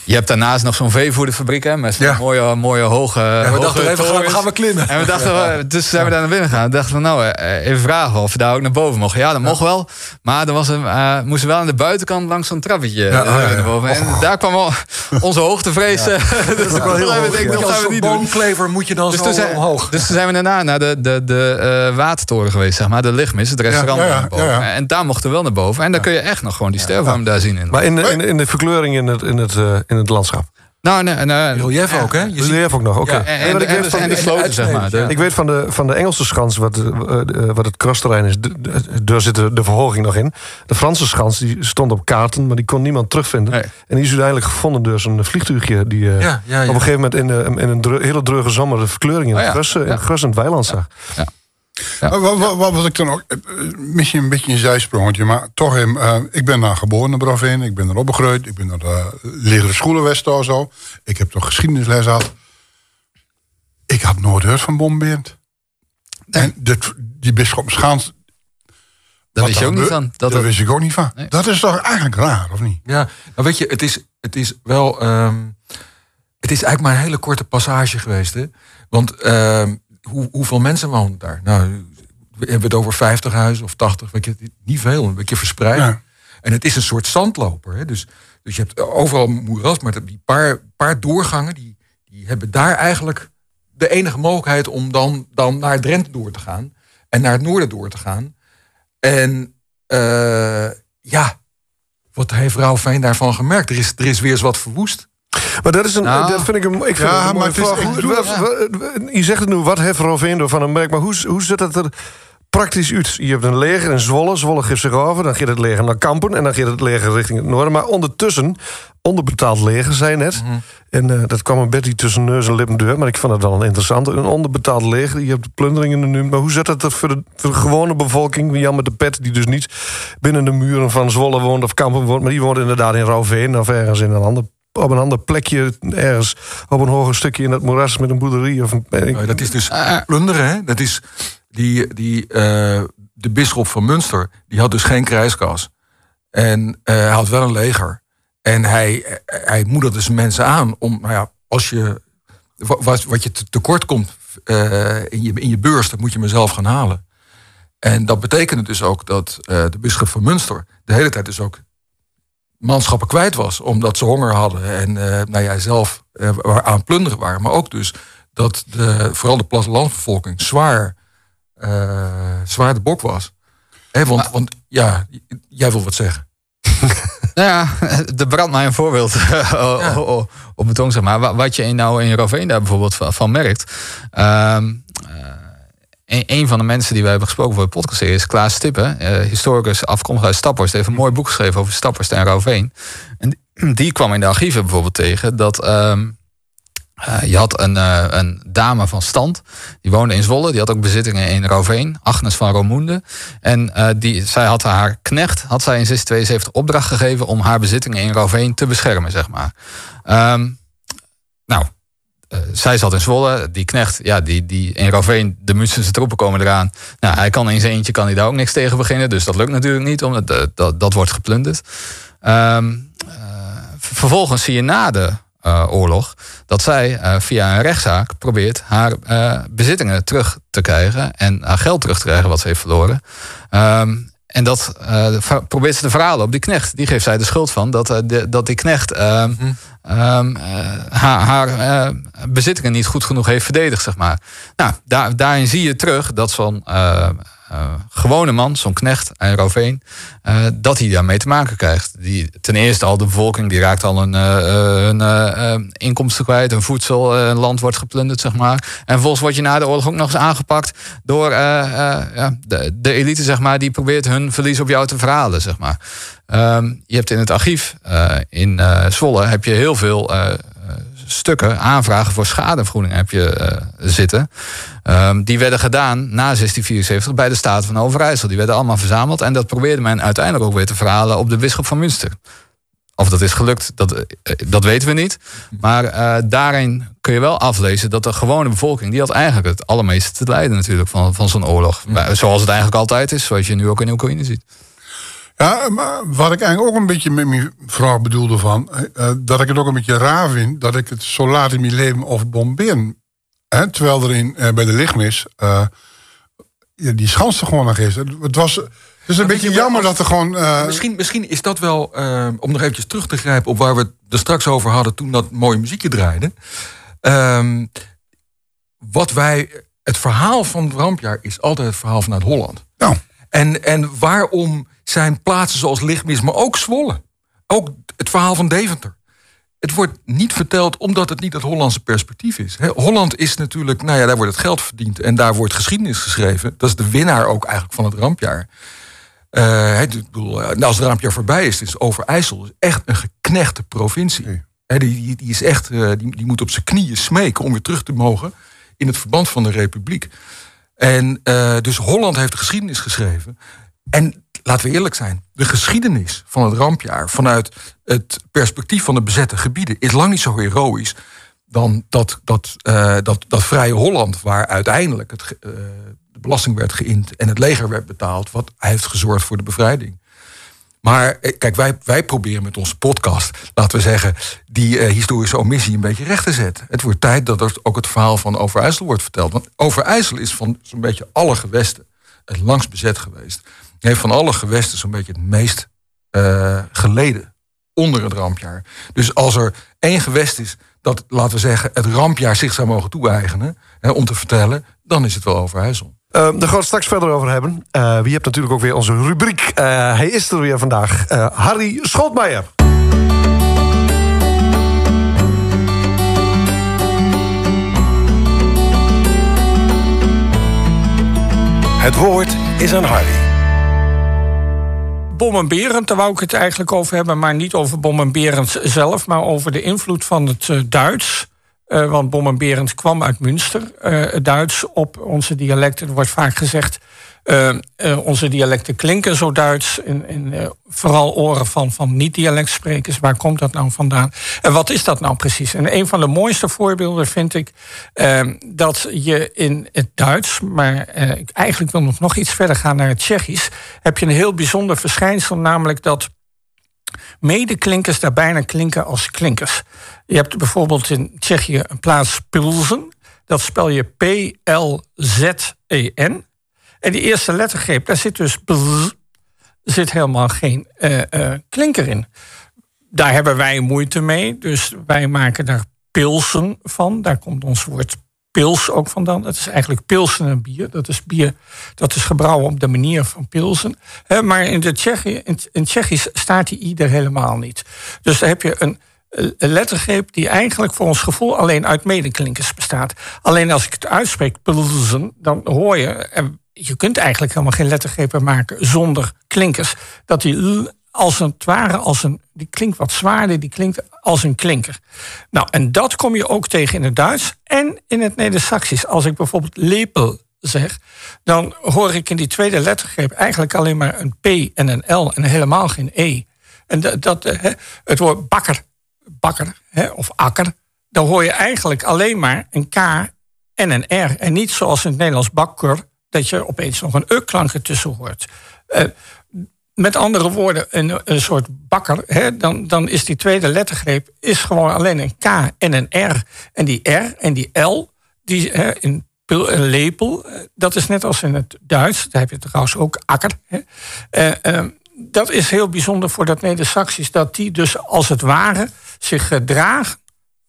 eh, je hebt daarnaast nog zo'n veevoederfabriek, hè, met zo'n Ja. mooie, mooie hoge. we hoge dachten even, gaan, we gaan we klimmen. En we dachten, we- dus zijn we daar naar binnen gegaan. We dachten van, nou, eh, even vragen of we daar ook naar boven mochten. Ja, dat mocht wel. Maar er was een, eh, moesten we wel aan de buitenkant langs zo'n trappetje Ja, eh, oh, ja, ja. naar boven. En daar kwam al onze hoogtevrees. eh, dus dat wel heel gaan we we niet doen. moet je dan Dus zo zijn, omhoog. dus toen zijn we daarna naar de, de, de eh, watertoren geweest, zeg maar. De lichtmis, het restaurant ja, ja, naar boven. ja, ja. En daar mochten we wel naar boven. En dan kun je echt nog gewoon die stervorm daar zien. In. Maar in de, in, de- in de verkleuring in het, in het, in het landschap. nou, nee, nee, Relief ook, hè? Je Dus ook nog, oké. Ja, en, en, en, dus- en sloten, zeg maar. De- Ja. Ik weet van de, van de Engelse schans, wat, eh, eh, wat het crossterrein is, daar zit de, de verhoging nog in. De Franse schans die stond op kaarten, maar die kon niemand terugvinden. Nee. En die is uiteindelijk gevonden door zo'n vliegtuigje die eh, Ja, ja, ja. op een gegeven moment in, de, in een dru- hele druge zomer de verkleuring in Oh het ja, gras, in ja. het weiland zag. Wat, wat, wat, wat ik dan ook, eh, eh, misschien een beetje een zijsprongetje, maar toch, hem, eh, ik ben daar geboren in Brovin, ik ben er opgegroeid, ik ben naar de lagere scholen West of zo. Ik heb toch geschiedenisles gehad. Ik had nooit gehoord van Bombeert. En dit, die bisschop Schaans, Daar wist je ook niet van. Dat daar het- wist ik ook niet van. Nee. Dat is toch eigenlijk raar, of niet? Ja, nou weet je, het is, het is wel. ehm, het is eigenlijk maar een hele korte passage geweest. Hè? Want ehm, hoe, hoeveel mensen wonen daar? Nou, we hebben het over 50 huizen of 80, weet je, niet veel, een beetje verspreid. Ja. En het is een soort zandloper. Hè? Dus, dus je hebt overal moeras, maar die paar, paar doorgangen, die, die hebben daar eigenlijk de enige mogelijkheid om dan, dan naar Drenthe door te gaan. En naar het noorden door te gaan. En eh, ja, wat heeft Rauwveen daarvan gemerkt? Er is, er is weer eens wat verwoest. Maar dat is een, Nou. dat vind ik een, ik vind Ja, het een maar mooie het is- vraag. ik Hoe- bedoel- wat- wat- je zegt het nu, wat heeft Rovendo van een merk, maar hoe, hoe zit het er praktisch uit? Je hebt een leger in Zwolle, Zwolle geeft zich over, dan gaat het leger naar Kampen en dan gaat het leger richting het noorden. Maar ondertussen, onderbetaald leger, zei je net. En eh, dat kwam een beetje tussen neus en lippen deur, maar ik vond het wel een interessant. Een onderbetaald leger, je hebt de plunderingen genoemd, maar hoe zit het er voor de, voor de gewone bevolking, Jan met de pet, die dus niet binnen de muren van Zwolle woont of Kampen woont, maar die woont inderdaad in Rauveen of ergens in een ander op een ander plekje, ergens op een hoger stukje in het moeras met een boerderie. Of een, ik- Nou, dat is dus Ah. plunderen. Hè? Dat is die, die, eh, de bisschop van Münster, die had dus geen krijgskas. En eh, hij had wel een leger. En hij, hij moedigde zijn mensen aan om, nou ja, als je wa- wat, wat je te- tekort komt eh, in, je, in je beurs, dat moet je mezelf gaan halen. En dat betekende dus ook dat eh, de bisschop van Münster de hele tijd dus ook manschappen kwijt was. Omdat ze honger hadden en eh, nou ja, zelf wa- aan plunderen waren. Maar ook dus dat de, vooral de plattelandsbevolking zwaar, eh, zwaar de bok was. Hè, want, want ja, jij wil wat zeggen. Nou ja, er brandt mij een voorbeeld Ja. op mijn tong, zeg maar. Wa- Wat je in, nou in Roveen daar bijvoorbeeld van, van merkt. Ehm, eh, een, van de mensen die wij hebben gesproken voor de podcast is Klaas Stippen, eh, historicus afkomstig uit Staphorst. Hij heeft een mooi boek geschreven over Staphorst en Roveen. En die kwam in de archieven bijvoorbeeld tegen dat. ehm, eh, je had een, eh, een dame van stand, die woonde in Zwolle. Die had ook bezittingen in Roveen, Agnes van Romoende. En die, zij had haar knecht, had zij in 1672 opdracht gegeven... om haar bezittingen in Roveen te beschermen, zeg maar. Ehm, nou, zij zat in Zwolle. Die knecht, ja, die, die in Roveen, de Münsterse troepen komen eraan. Nou, hij kan in zijn eentje kan hij daar ook niks tegen beginnen. Dus dat lukt natuurlijk niet, omdat dat, dat, dat wordt geplunderd. Ehm, eh, vervolgens zie je na de eh, oorlog dat zij eh, via een rechtszaak probeert haar eh, bezittingen terug te krijgen en haar geld terug te krijgen wat ze heeft verloren. Ehm, en dat ver- probeert ze te verhalen op die knecht. Die geeft zij de schuld van dat, eh, de- dat die knecht ehm, ehm, eh, haar, haar bezittingen niet goed genoeg heeft verdedigd, zeg maar. Nou, daar, daarin zie je terug dat zo'n eh, gewone man, zo'n knecht en Roveen, eh, dat hij daarmee te maken krijgt. Die, ten eerste al de bevolking, die raakt al een, eh, eh, een eh, eh, inkomsten kwijt, een voedsel, eh, een land wordt geplunderd, zeg maar. En vervolgens word je na de oorlog ook nog eens aangepakt door eh, eh, ja, de, de elite, zeg maar, die probeert hun verlies op jou te verhalen, zeg maar. Ehm, je hebt in het archief eh, in eh, Zwolle heb je heel veel eh, eh, stukken, aanvragen voor schadevergoeding heb je eh, zitten. Ehm, die werden gedaan na 1674 bij de Staten van Overijssel. Die werden allemaal verzameld en dat probeerde men uiteindelijk ook weer te verhalen op de bisschop van Münster. Of dat is gelukt, dat, eh, dat weten we niet. Maar eh, daarin kun je wel aflezen dat de gewone bevolking... die had eigenlijk het allermeeste te lijden natuurlijk van, van zo'n oorlog. Zoals het eigenlijk altijd is, zoals je nu ook in Oekraïne ziet. Ja, maar wat ik eigenlijk ook een beetje met mijn vraag bedoelde van... eh, dat ik het ook een beetje raar vind... dat ik het zo laat in mijn leven of bomberen. Hè, terwijl er in, eh, bij de lichtmis... ja, die schans er gewoon nog is. Het, was... Het is een beetje je jammer als- dat er gewoon... eh, Misschien, misschien is dat wel, om nog eventjes terug te grijpen... op waar we het er straks over hadden toen dat mooie muziekje draaide. Ehm, wat wij, het verhaal van het rampjaar is altijd het verhaal vanuit Holland. nou, En, en waarom zijn plaatsen zoals Lichtmis, maar ook Zwolle... ook het verhaal van Deventer... Het wordt niet verteld omdat het niet het Hollandse perspectief is. Holland is natuurlijk, nou ja, daar wordt het geld verdiend en daar wordt geschiedenis geschreven. Dat is de winnaar ook eigenlijk van het rampjaar. Eh, ik bedoel, eh, nou, als het rampjaar voorbij is, is Overijssel is echt een geknechte provincie. Nee. Die, die, is echt, eh, die, die moet op zijn knieën smeken om weer terug te mogen in het verband van de Republiek. En dus Holland heeft de geschiedenis geschreven. En laten we eerlijk zijn, de geschiedenis van het rampjaar vanuit het perspectief van de bezette gebieden is lang niet zo heroïs dan dat, dat, eh, dat, dat vrije Holland, waar uiteindelijk het, eh, de belasting werd geïnd en het leger werd betaald, wat heeft gezorgd voor de bevrijding. Maar eh, kijk, wij, wij proberen met onze podcast, laten we zeggen, die historische omissie een beetje recht te zetten. Het wordt tijd dat er ook het verhaal van Overijssel wordt verteld. Want Overijssel is van zo'n beetje alle gewesten het langst bezet geweest. Heeft van alle gewesten zo'n beetje het meest eh, geleden onder het rampjaar. Dus als er één gewest is dat, laten we zeggen, het rampjaar zich zou mogen toe-eigenen hè, om te vertellen, dan is het wel Overijssel. Eh, daar gaan we het straks verder over hebben. Eh, wie hebt natuurlijk ook weer onze rubriek. Eh, hij is er weer vandaag. Eh, Harry Schotmeijer. Het woord is aan Harry. Bom en Berend, daar wou ik het eigenlijk over hebben, maar niet over Bom en Berend zelf, maar over de invloed van het eh, Duits. Eh, want Bom kwam uit Münster, het Duits, op onze dialecten. Er wordt vaak gezegd, eh, onze dialecten klinken zo Duits. In, in vooral oren van, van niet-dialectsprekers. Waar komt dat nou vandaan? En wat is dat nou precies? En een van de mooiste voorbeelden vind ik dat je in het Duits, maar ik eigenlijk wil nog, nog iets verder gaan naar het Tsjechisch, heb je een heel bijzonder verschijnsel, namelijk dat medeklinkers daar bijna klinken als klinkers. Je hebt bijvoorbeeld in Tsjechië een plaats Pilsen. Dat spel je P-L-Z-E-N. En die eerste lettergreep, daar zit dus zit helemaal geen eh, eh, klinker in. Daar hebben wij moeite mee. Dus wij maken daar pilsen van. Daar komt ons woord pils ook vandaan. Dat is eigenlijk pilsen en bier. Dat is bier dat is gebrouwen op de manier van pilsen. Maar in, de Tsjechië, in, Tsjechisch staat die ieder helemaal niet. Dus daar heb je een, lettergreep die eigenlijk voor ons gevoel alleen uit medeklinkers bestaat. Alleen als ik het uitspreek, pilsen, dan hoor je... en je kunt eigenlijk helemaal geen lettergrepen maken zonder klinkers. Dat die als het ware als een. Die klinkt wat zwaarder, die klinkt als een klinker. Nou, en dat kom je ook tegen in het Duits en in het Neder-Saxisch. Als ik bijvoorbeeld lepel zeg, dan hoor ik in die tweede lettergreep eigenlijk alleen maar een P en een L en helemaal geen E. En dat, dat eh, het woord bakker, bakker of akker, dan hoor je eigenlijk alleen maar een K en een R. En niet zoals in het Nederlands bakker, dat je opeens nog een E-klank ertussen hoort. Uh, met andere woorden, een, een soort bakker, hè, dan, dan is die tweede lettergreep is gewoon alleen een K en een R. En die R en die L, die hè, in een lepel, eh, dat is net als in het Duits, daar heb je trouwens ook akker. Hè. Uh, uh, dat is heel bijzonder voor dat Neder-Saxisch, dat die dus als het ware zich gedragen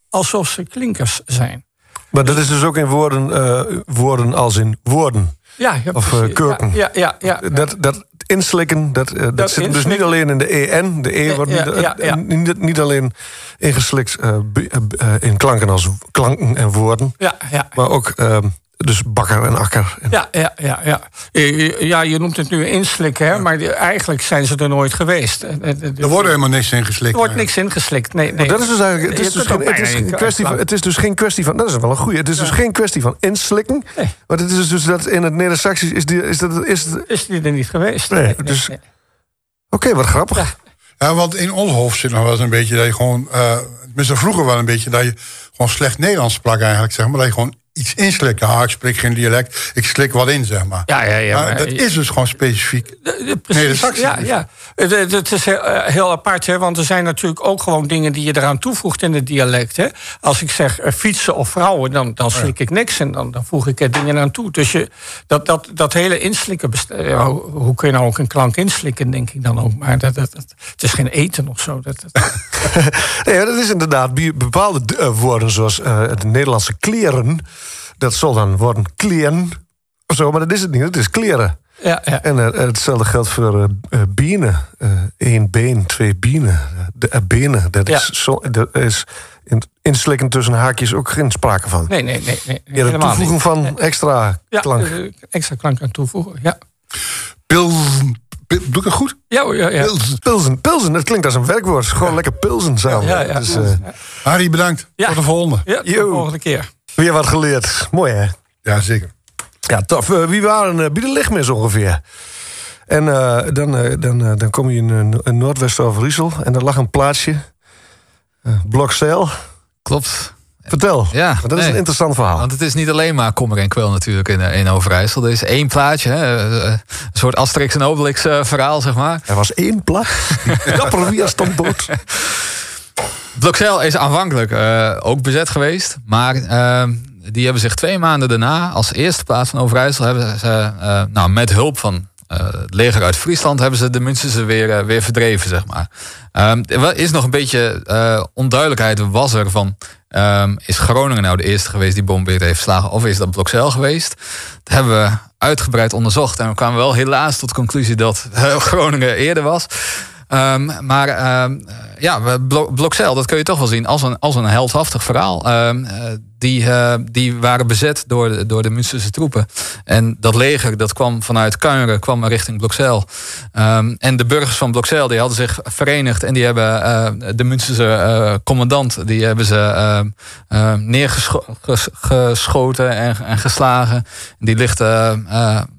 alsof ze klinkers zijn. Maar dat is dus ook in woorden, uh, woorden als in woorden. Ja, ja of uh, kurken. Ja, ja, ja, ja, Dat, dat inslikken, dat, uh, dat, dat zit dus niet alleen in de EN. De E wordt niet, niet, niet, alleen ingeslikt in klanken als klanken en woorden. Ja, ja. Maar ook ehm, dus bakker en akker. Ja, ja, ja, ja. ja je noemt het nu inslikken, hè, maar eigenlijk zijn ze er nooit geweest. Er wordt helemaal niks ingeslikt. Er wordt niks ingeslikt, nee. nee. dat is dus eigenlijk. Het is, dus geen, het, is geen kwestie van, het is dus geen kwestie van. Dat is wel een goede. Het is dus geen kwestie van inslikken. Nee. Maar het is dus dat in het Neder-Saxisch is die, is dat. Is, is die er niet geweest? Nee, nee dus. Nee. Oké, okay, wat grappig. Ja. ja. want in ons hoofd zit nog wel eens een beetje dat je gewoon. Uh, tenminste, vroeger wel een beetje dat je gewoon slecht Nederlands sprak eigenlijk, zeg maar. Dat je gewoon iets inslikken. Ah, ik spreek geen dialect, ik slik wat in, zeg maar. Ja, ja, ja. Maar, maar dat is dus gewoon specifiek. Precies, nee, ja, ja. Het, is heel, heel, apart, hè, want er zijn natuurlijk ook gewoon dingen die je eraan toevoegt in het dialect. Hè. Als ik zeg uh, fietsen of vrouwen, dan, dan slik ik niks en dan, dan voeg ik er dingen aan toe. Dus je, dat, dat, dat hele inslikken, ja, hoe kun je nou ook een klank inslikken, denk ik dan ook. Maar dat, dat, dat het is geen eten of zo. Dat, dat... nee, dat is inderdaad bepaalde woorden, zoals uh, het Nederlandse kleren dat zal dan worden kleren of zo, maar dat is het niet. Het is kleren. Ja, ja. En uh, hetzelfde geldt voor uh, uh, bienen. Eén been, twee bienen. De benen, dat, ja. is, zo, dat is in, inslikken tussen haakjes ook geen sprake van. Nee, nee, nee. nee, nee ja, de toevoeging niet. van extra klank. Ja, extra klank aan toevoegen, ja. Pil, pil, doe ik het goed? Ja, ja, ja. Pilsen, pilsen, pilsen, dat klinkt als een werkwoord. Gewoon ja. lekker pilsen samen. Ja, ja, dus, Harry, bedankt. Tot de volgende. Ja, de volgende keer. Weer wat geleerd. Mooi, hè? Ja, zeker. Ja, tof. Uh, wie waren uh, bij de lichtmis ongeveer? En uh, dan, dan, dan kom je in, in Noordwest over Riesel en daar lag een plaatsje. Blokzeil. Klopt. Vertel. Ja, dat is een interessant verhaal. Want het is niet alleen maar kommer en kwel natuurlijk in, in Overijssel. Er is één plaatje, hè, een soort Asterix en Obelix verhaal, zeg maar. Er was één plaats. Dapper wie stond dood. Blokzeil is aanvankelijk uh, ook bezet geweest. Maar uh, die hebben zich twee maanden daarna, als eerste plaats van Overijssel, hebben ze uh, nou, met hulp van het leger uit Friesland, hebben ze de Münsterse weer, weer verdreven, zeg maar. Ehm, er is nog een beetje onduidelijkheid, was er van. Um, is Groningen nou de eerste geweest die bombeerd heeft geslagen? Of is dat Blokzeil geweest? Dat hebben we uitgebreid onderzocht. En we kwamen wel helaas tot de conclusie dat Groningen eerder was. Um, maar uh, ja, Blokzeil, dat kun je toch wel zien als een, als een heldhaftig verhaal. Uh, die, uh, die waren bezet door de, door de Münsterse troepen. En dat leger dat kwam vanuit Kuineren, kwam richting Blokzeil. Um, en de burgers van Blokzeil die hadden zich verenigd en die hebben uh, de Münsterse uh, commandant, die hebben ze neergeschoten en, en, geslagen. Die ligt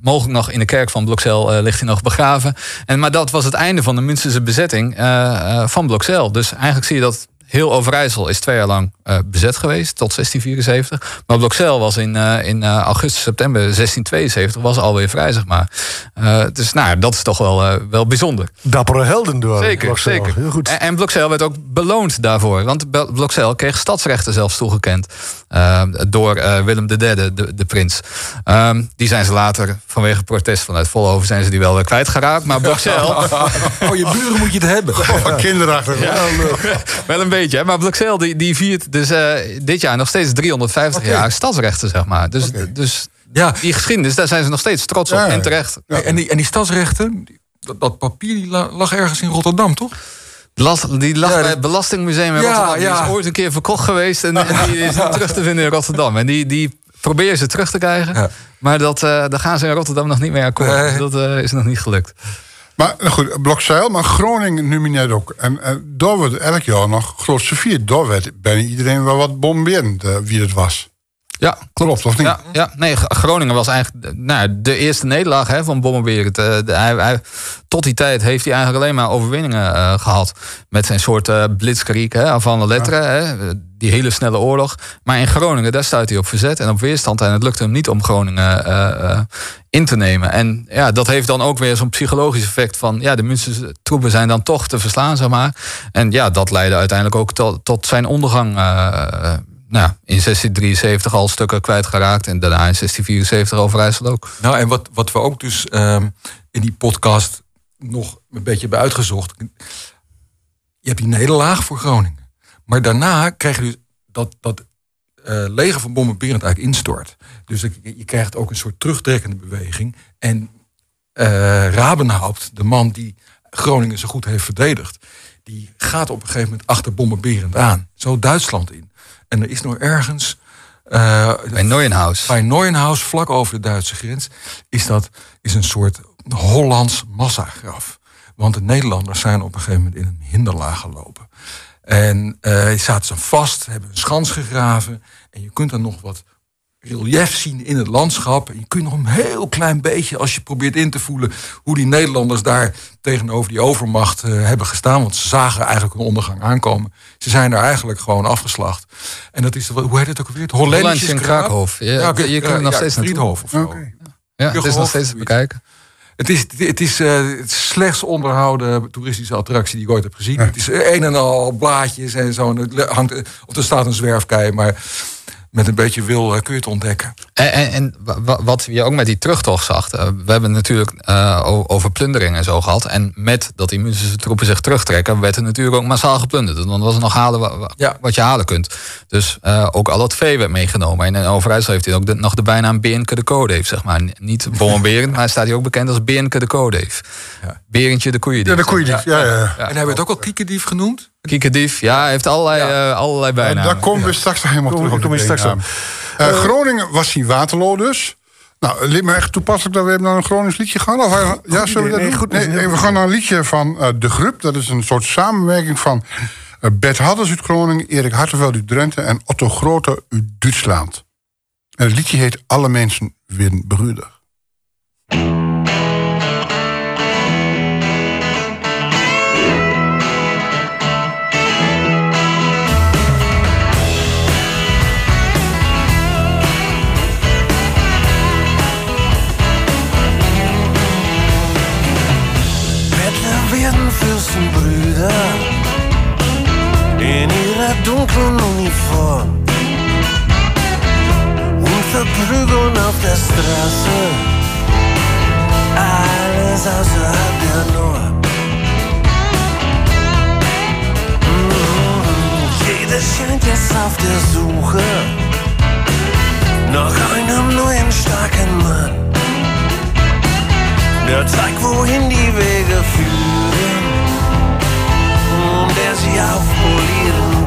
mogelijk nog in de kerk van Blokzeil ligt hij nog begraven. En, maar dat was het einde van de Münsterse bezetting van Blokzeil. Dus eigenlijk zie je dat heel Overijssel is twee jaar lang uh, bezet geweest, tot 1674. Maar Blokzeil was in, uh, in uh, augustus, september 1672 was alweer vrij, zeg maar. dus nou, dat is toch wel, wel bijzonder. Dappere helden door Zeker, Blokzeil. zeker. Heel goed. En, en Blokzeil werd ook beloond daarvoor. Want Blokzeil kreeg stadsrechten zelfs toegekend. door Willem III, de, de, de prins. Um, die zijn ze later, vanwege protest vanuit Volhoven... zijn ze die wel kwijtgeraakt. Maar Blokzeil... oh, je buren moet je het hebben. Van kinderachtig. Ja, wel een beetje, hè? maar Blokzeil die, die viert dus uh, dit jaar nog steeds 350 okay. jaar stadsrechten, zeg maar. Dus, okay. dus ja. die geschiedenis, daar zijn ze nog steeds trots ja, op en terecht. Ja. En, die, en die stadsrechten, dat, dat papier die lag ergens in Rotterdam, toch? Last, die lag bij het Belastingmuseum in Rotterdam. Die is ooit een keer verkocht geweest en, en die is terug te vinden in Rotterdam. En die, die proberen ze terug te krijgen. Maar dat, uh, daar gaan ze in Rotterdam nog niet mee akkoord. Nee. Dus dat uh, is nog niet gelukt. Maar nou goed, Blokzeil, maar Groningen nu net ook. En, en daar elk jaar nog groot gevierd. Daar werd bijna iedereen wel wat bomberend uh, wie het was. Ja, klopt, of niet? Ja, ja, nee, Groningen was eigenlijk nou, de eerste nederlaag hè, van Bommenberend. Uh, hij, hij, tot die tijd heeft hij eigenlijk alleen maar overwinningen uh, gehad. Met zijn soort uh, blitzkrieg hè, van de letteren. Hè, die hele snelle oorlog. Maar in Groningen, daar stuit hij op verzet en op weerstand. En het lukte hem niet om Groningen in te nemen. En ja, dat heeft dan ook weer zo'n psychologisch effect van... ja, de Münsterse troepen zijn dan toch te verslaan, zeg maar. En ja, dat leidde uiteindelijk ook tot, tot zijn ondergang nou, in 1673 al stukken kwijtgeraakt. En daarna in 1674 Overijssel ook. Nou, en wat, wat we ook dus um, in die podcast nog een beetje hebben uitgezocht. Je hebt die nederlaag voor Groningen. Maar daarna krijg je dus dat, dat uh, leger van Bommenberend eigenlijk instort. Dus je krijgt ook een soort terugtrekkende beweging. En uh, Rabenhaupt, de man die Groningen zo goed heeft verdedigd... die gaat op een gegeven moment achter Bommenberend aan. Zo Duitsland in. En er is nog ergens. Uh, bij Neuenhaus. Bij Neuenhaus, vlak over de Duitse grens, is dat is een soort Hollands massagraf. Want de Nederlanders zijn op een gegeven moment in een hinderlaag gelopen. En uh, zaten ze vast, hebben een schans gegraven. En je kunt dan nog wat relief zien in het landschap. En je kunt nog een heel klein beetje, als je probeert in te voelen... hoe die Nederlanders daar tegenover die overmacht uh, hebben gestaan. Want ze zagen eigenlijk een ondergang aankomen. Ze zijn daar eigenlijk gewoon afgeslacht. En dat is, hoe heet het ook weer? Het Hollandjes in. Ja, ja, je, je kunt nog steeds Friedhof of zo. Okay. Ja, het is nog steeds te bekijken. Het is, het is uh, het slechts onderhouden toeristische attractie die ik ooit heb gezien. Ja. Het is een en al blaadjes en zo. Het hangt, of er staat een zwerfkei, maar met een beetje wil kun je het ontdekken. En, en, en, wat je ook met die terugtocht zag. We hebben natuurlijk uh, over plundering en zo gehad. En met dat die Münsterse troepen zich terugtrekken, werd er natuurlijk ook massaal geplunderd. Want was er nog halen wat, ja. wat je halen kunt. Dus uh, ook al dat vee werd meegenomen. En in Overijssel heeft hij ook de, nog de bijnaam Beernke de Codeef, zeg maar. Niet Bommenberend, maar hij staat hier ook bekend als Beernke de Codeef. Ja. Berentje de koeiendief. Ja, de koeiendief, ja, ja, ja. En hij werd ook al kiekendief genoemd? Kiekendief, ja, hij heeft allerlei, ja. uh, allerlei bijnamen. daar komen we straks nog helemaal terug. Kom, straks op. Uh, Groningen was hij Waterloo dus. Nou, het me echt toepasselijk dat we naar een Gronings liedje gaan. Of, uh, ja, zullen we dat nee, doen? Goed, nee, nee, we gaan naar een liedje van uh, De Grup. Dat is een soort samenwerking van uh, Bert Hadders uit Groningen... Erik Hartenveld uit Drenthe en Otto Grote uit Duitsland. En het liedje heet Alle mensen winnen broeder. Dunklen Uniform und verprügeln auf der Straße. Alles außerhalb der Norm. Mhm. Jeder scheint jetzt auf der Suche. Nach einem neuen starken Mann. Der zeigt, wohin die Wege führen. Der sie aufpolieren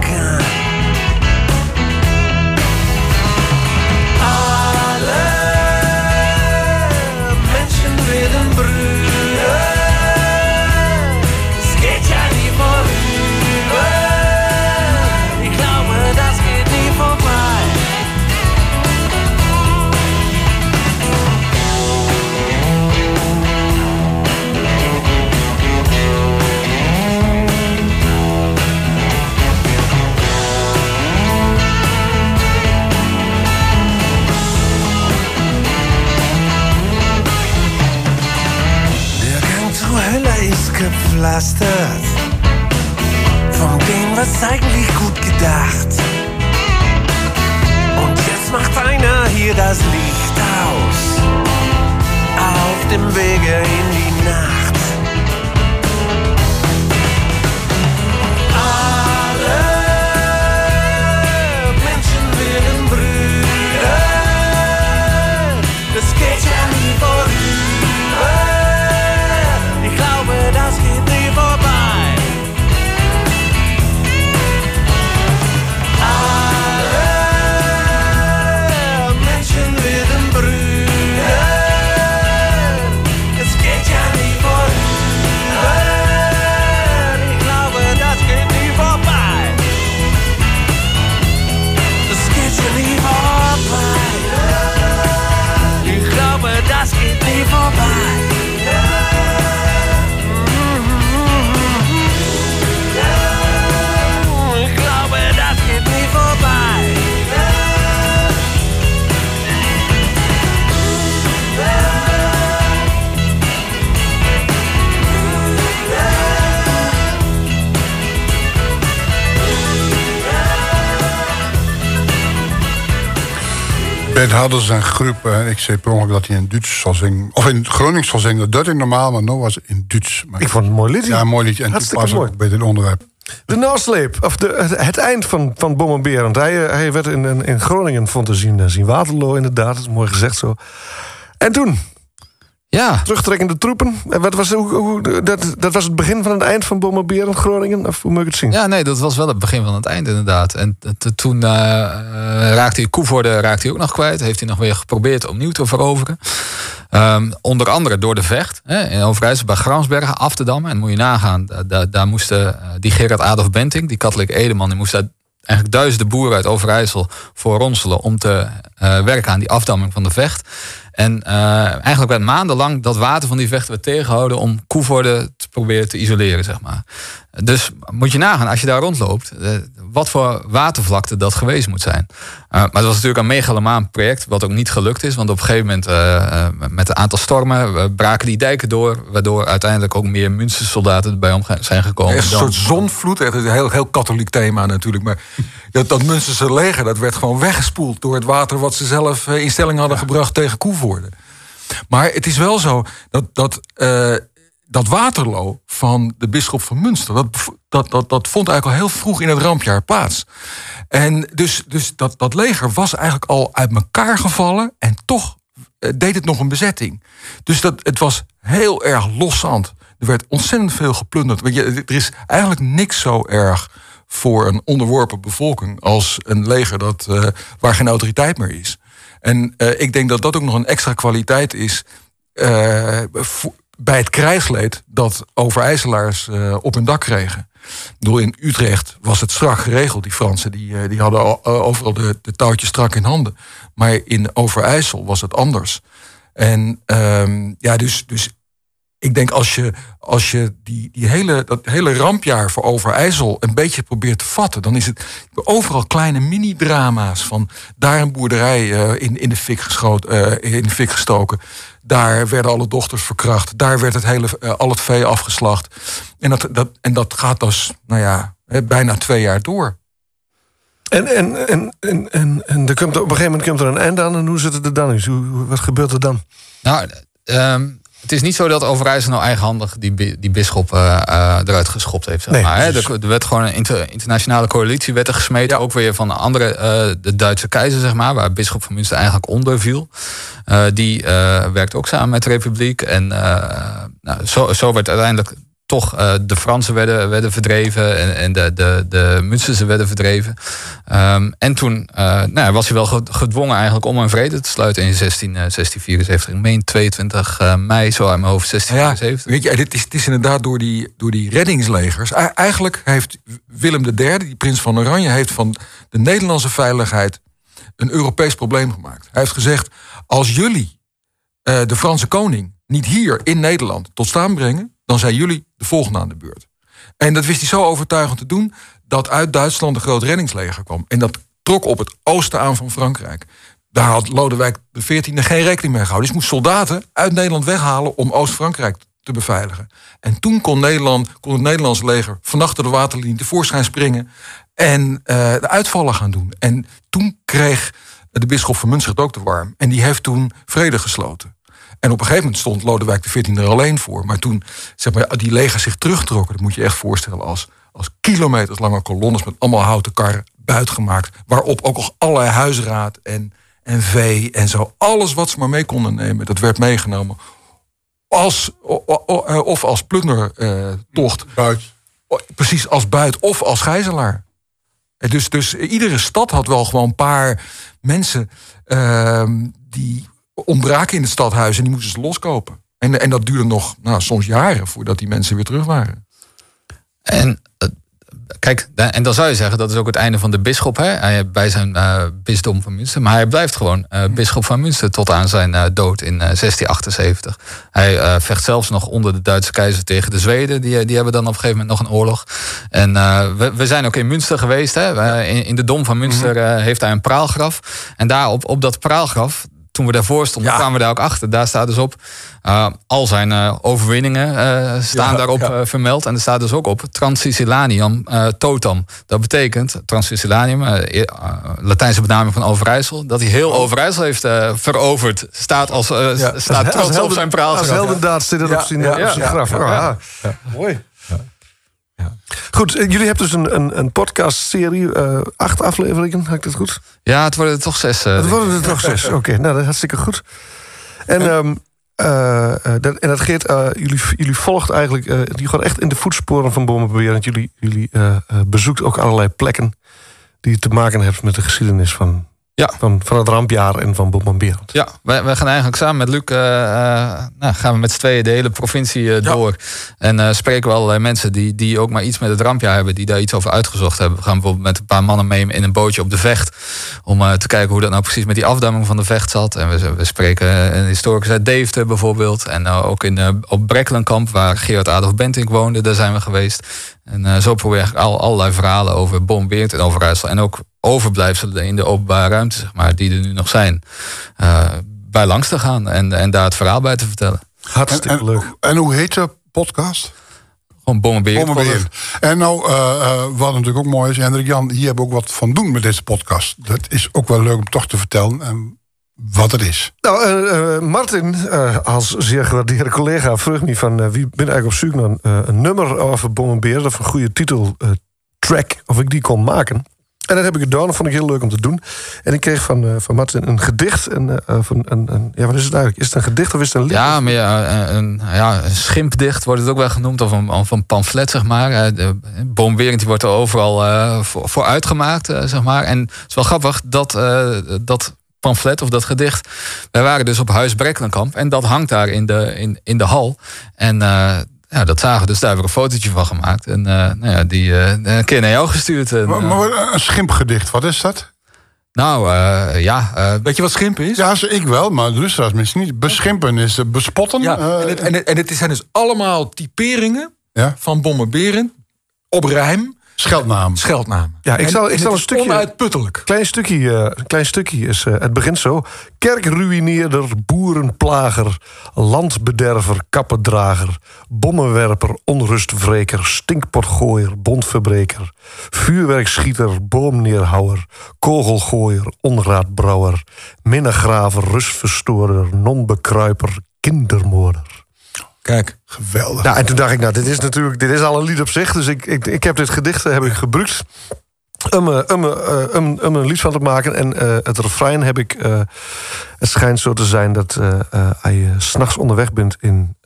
gepflastert. Von dem was eigentlich gut gedacht. Und jetzt macht einer hier das Licht aus. Auf dem Wege in die Nacht. Ben hadden zijn groep. eh, ik zei per ongeluk dat hij in Duits zal zingen. Of in Gronings zal zingen. Dat is normaal, maar nu was in Duits. Maar Ik vond het een mooi liedje. ja, een mooi liedje. En toen Hartstikke mooi. ook bij dit onderwerp. De nasleep, of de, het, eind van, van Bom en Berend. Hij, hij werd in, in, in Groningen vond te zien, eh, zien Waterloo inderdaad. Dat is mooi gezegd zo. En toen, Ja, terugtrekkende troepen. En wat was, hoe, hoe, dat, dat was het begin van het eind van Bom en Berend Groningen? Of hoe moet ik het zien? Ja, nee, dat was wel het begin van het eind inderdaad. En toen eh, raakte hij Koevoorde raakte hij ook nog kwijt. Heeft hij nog weer geprobeerd opnieuw te veroveren. Ehm, onder andere door de vecht. Hè, in Overijssel bij Gransbergen af te dammen. En moet je nagaan, da- da- daar moesten eh, die Gerard Adolf Benting, die katholiek edeman, die moest daar eigenlijk duizenden boeren uit Overijssel voor ronselen om te werken aan die afdamming van de vecht. En eh, eigenlijk werd maandenlang dat water van die vecht werd tegengehouden om Koevoorde te proberen te isoleren, zeg maar. Dus moet je nagaan, als je daar rondloopt, eh, wat voor watervlakte dat geweest moet zijn. Eh, maar het was natuurlijk een megalomaan project, wat ook niet gelukt is. Want op een gegeven moment, eh, met een aantal stormen, braken die dijken door. Waardoor uiteindelijk ook meer Münstersoldaten erbij om zijn gekomen. Echt een soort zonvloed, echt een heel, heel katholiek thema natuurlijk. Maar dat, dat Münsterse leger, dat werd gewoon weggespoeld door het water wat ze zelf in stelling hadden gebracht tegen Koevoorde. Maar het is wel zo dat, dat, dat Waterloo van de bisschop van Münster, dat, dat, dat, dat vond eigenlijk al heel vroeg in het rampjaar plaats. En dus, dus dat, dat leger was eigenlijk al uit elkaar gevallen en toch eh, deed het nog een bezetting. Dus dat, het was heel erg loszand. Er werd ontzettend veel geplunderd. Weet je, er is eigenlijk niks zo erg voor een onderworpen bevolking als een leger dat, eh, waar geen autoriteit meer is. En eh, ik denk dat dat ook nog een extra kwaliteit is bij het krijgsleed dat overijsselaars eh, op hun dak kregen. Ik bedoel, in Utrecht was het strak geregeld. Die Fransen die, eh, die hadden eh, overal de, de touwtjes strak in handen. Maar in Overijssel was het anders. En ehm, ja, dus, dus ik denk als je, als je die, die hele, dat hele rampjaar voor Overijssel een beetje probeert te vatten, dan is het overal kleine mini-drama's van daar een boerderij in, in, de fik geschoten, in de fik gestoken. Daar werden alle dochters verkracht. Daar werd het hele, eh, al het vee afgeslacht. En dat, dat, en dat gaat dus, nou ja, hè, bijna twee jaar door. En, en, en, en, en, en er komt, op een gegeven moment komt er een eind aan. En hoe zit het er dan? Hoe, hoe- wat gebeurt er dan? Nou, ehm, het is niet zo dat Overijssel nou eigenhandig die, die bisschop eh, eh, eruit geschopt heeft. Zeg Nee, maar, hè. precies. Er, er werd gewoon een inter- internationale coalitie werd er gesmeten. Ook weer van andere, eh, de Duitse keizer, zeg maar, waar bisschop van Münster eigenlijk onder viel. Die eh, werkt ook samen met de Republiek. En nou, zo, zo werd uiteindelijk toch eh, de Fransen werden, werden verdreven en, en de, de, de werden verdreven. Ehm, en toen eh, nou, was hij wel ge- gedwongen eigenlijk om een vrede te sluiten in 16, eh, 1674. Ik meen 22 eh, mei, zo uit mijn hoofd, Ja, 1674. weet je, dit is, het is inderdaad door die, door die reddingslegers. Eigenlijk heeft Willem III, die prins van Oranje, heeft van de Nederlandse veiligheid een Europees probleem gemaakt. Hij heeft gezegd: als jullie de Franse koning niet hier in Nederland tot staan brengen, dan zijn jullie de volgende aan de beurt. En dat wist hij zo overtuigend te doen dat uit Duitsland een groot reddingsleger kwam. En dat trok op het oosten aan van Frankrijk. Daar had Lodewijk XIV geen rekening mee gehouden. Dus moest soldaten uit Nederland weghalen om Oost-Frankrijk te beveiligen. En toen kon, Nederland, kon het Nederlandse leger vannacht door de waterlinie tevoorschijn springen en eh, de uitvallen gaan doen. En toen kreeg de bisschop van Münster ook te warm. En die heeft toen vrede gesloten. En op een gegeven moment stond Lodewijk XIV er alleen voor. Maar toen zeg maar, die legers zich terugtrokken, dat moet je echt voorstellen als, als kilometerslange kolonnes met allemaal houten karren buitgemaakt. Waarop ook nog allerlei huisraad en, en vee en zo. Alles wat ze maar mee konden nemen, dat werd meegenomen. Als, eh, of als plundertocht. Buit. Precies als buit of als gijzelaar. Eh, Dus, dus iedere stad had wel gewoon een paar mensen ehm, die ontbraken in het stadhuis en die moesten ze loskopen. En, en dat duurde nog nou, soms jaren voordat die mensen weer terug waren. En eh, kijk, en dan zou je zeggen dat is ook het einde van de bisschop hè, Hij- bij zijn eh, bisdom van Münster. Maar hij blijft gewoon eh bisschop van Münster tot aan zijn dood in eh, 1678. Hij vecht zelfs nog onder de Duitse keizer tegen de Zweden. Die, die hebben dan op een gegeven moment nog een oorlog. En we, we zijn ook in Münster geweest. Hè. In, in de dom van Münster eh, heeft hij een praalgraf. En daar op, op dat praalgraf toen we daarvoor stonden, kwamen we daar ook achter. Daar staat dus op, uh, al zijn uh, overwinningen uh, staan Ja, daarop ja. eh, vermeld. En er staat dus ook op Transicilanium eh, totam. Dat betekent, Transicilanium, eh, eh, Latijnse benaming van Overijssel... dat hij heel Overijssel heeft eh, veroverd. Staat, als, eh, Ja. staat trots op helden- zijn praal. Als heldendaad zit het Ja, op zijn, ja, op zijn ja, graf. Ja. Goed, eh, jullie hebben dus een, een, een podcastserie, eh acht afleveringen, had ik dat goed? Ja, het worden er toch zes. eh, Het worden er toch zes. Oké, nou dat is hartstikke goed. En, ehm, eh, eh, dat, en dat eh, jullie, jullie volgt eigenlijk, die gaat echt in de voetsporen van Bommenbeweer. Jullie, jullie eh, bezoekt ook allerlei plekken die te maken hebben met de geschiedenis van, Ja. van, van het rampjaar en van Bommenberend. Ja, wij, wij gaan eigenlijk samen met Luc eh, eh, nou, gaan we met z'n tweeën de hele provincie eh, door. En spreken we allerlei mensen die, die ook maar iets met het rampjaar hebben, die daar iets over uitgezocht hebben. We gaan bijvoorbeeld met een paar mannen mee in een bootje op de vecht. Om te kijken hoe dat nou precies met die afdamming van de vecht zat. En we, we spreken een historicus uit Deventer bijvoorbeeld. En ook in, op Brekkelenkamp, waar Gerard Adolf Bentink woonde, daar zijn we geweest. En eh, zo probeer ik al, allerlei verhalen over Bombeert en Overijssel. En ook overblijfselen in de openbare ruimte, zeg maar, die er nu nog zijn. eh, bij langs te gaan en, en daar het verhaal bij te vertellen. Hartstikke en, leuk. En hoe heet de podcast? Gewoon Bombeert. En nou, eh, eh, wat natuurlijk ook mooi is, Hendrik Jan, hier hebben we ook wat van doen met deze podcast. Dat is ook wel leuk om toch te vertellen en wat het is. Nou, eh, eh, Martin, eh, als zeer gewaardeerde collega, vroeg me van wie ben eigenlijk op zoek naar een, een nummer over Bommenbeer, of een goede titel track, of ik die kon maken. En dat heb ik gedaan, dat vond ik heel leuk om te doen. En ik kreeg van, eh, van Martin een gedicht. En, eh, van, een, een, ja, wat is het eigenlijk? Is het een gedicht of is het een lied? Ja, maar ja, een, een- ja, een schimpdicht wordt het ook wel genoemd. Of een, of een pamflet, zeg maar. De Boomberend die wordt er overal eh, voor, voor uitgemaakt, zeg maar. En het is wel grappig dat eh, dat pamflet of dat gedicht... Wij waren dus op Huis Brekkelenkamp. En dat hangt daar in de, in, in de hal. En... eh, ja, dat zagen we, dus daar hebben we een fotootje van gemaakt. En eh, nou ja, die eh, een keer naar jou gestuurd. En, Maar, maar wat- een schimpgedicht, wat is dat? nou, eh, ja, eh, Weet je wat schimpen is? Ja, ik wel, maar de luisteraars misschien niet. Beschimpen is bespotten. Ja, en, het, en, het, en het zijn dus allemaal typeringen ja. van Bommenberen op rijm, Scheldnaam. scheldnamen. Ja, ik zal- ik zal het een is stukje- Onuitputtelijk. Klein stukje, eh, een klein stukje is, eh, het begint zo. Kerkruïneerder, boerenplager, landbederver, kappendrager, bommenwerper, onrustwreker, stinkpotgooier, bondverbreker, vuurwerkschieter, boomneerhouwer, kogelgooier, onraadbrouwer, minnegraver, rustverstoorder, nonbekruiper, kindermoorder. Kijk, Geweldig. Nou, en toen dacht ik, nou, dit is natuurlijk, dit is al een lied op zich. Dus ik, ik, ik heb dit gedicht eh, heb ik gebruikt om, eh, om, eh, om, om een lied van te maken. En het refrein heb ik... het schijnt zo te zijn dat als je s'nachts onderweg bent in...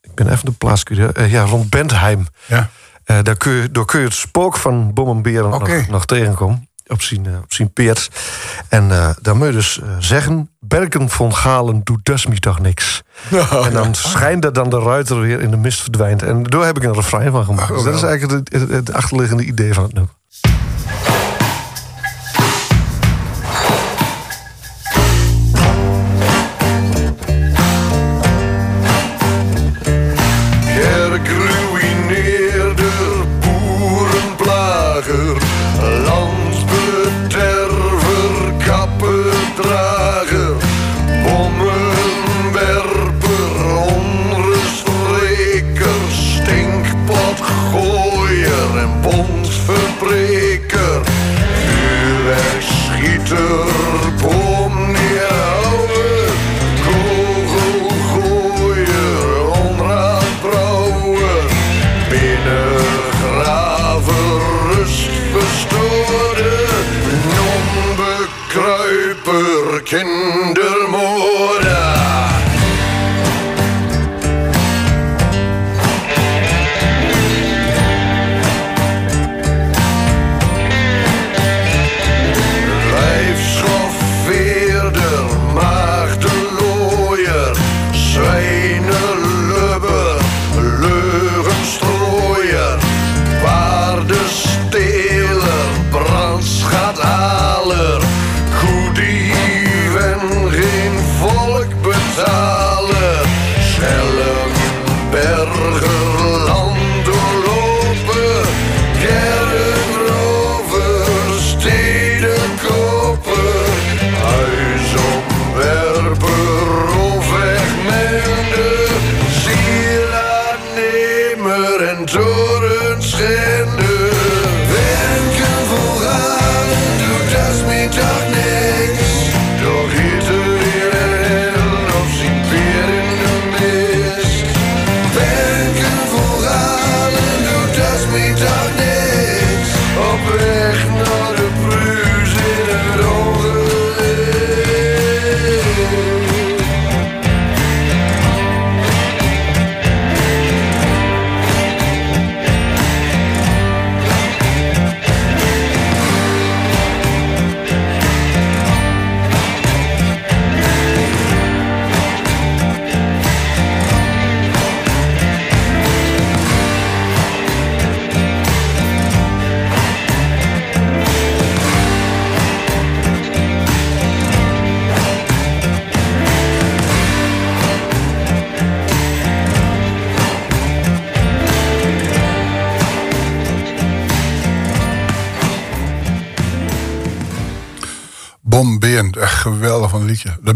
ik ben even de plaats ja, rond Bentheim. Ja. Daar, kun je, daar kun je het spook van Bom en Beren nog, nog tegenkomen. Op zijn, eh, op zijn peert. En dan moet je dus zeggen... Berken van Galen doet dus me toch niks. en dan schijnt dat dan de ruiter weer in de mist verdwijnt. En daar heb ik een refrein van gemaakt. dus dat is eigenlijk het, het, het achterliggende idee van het nummer.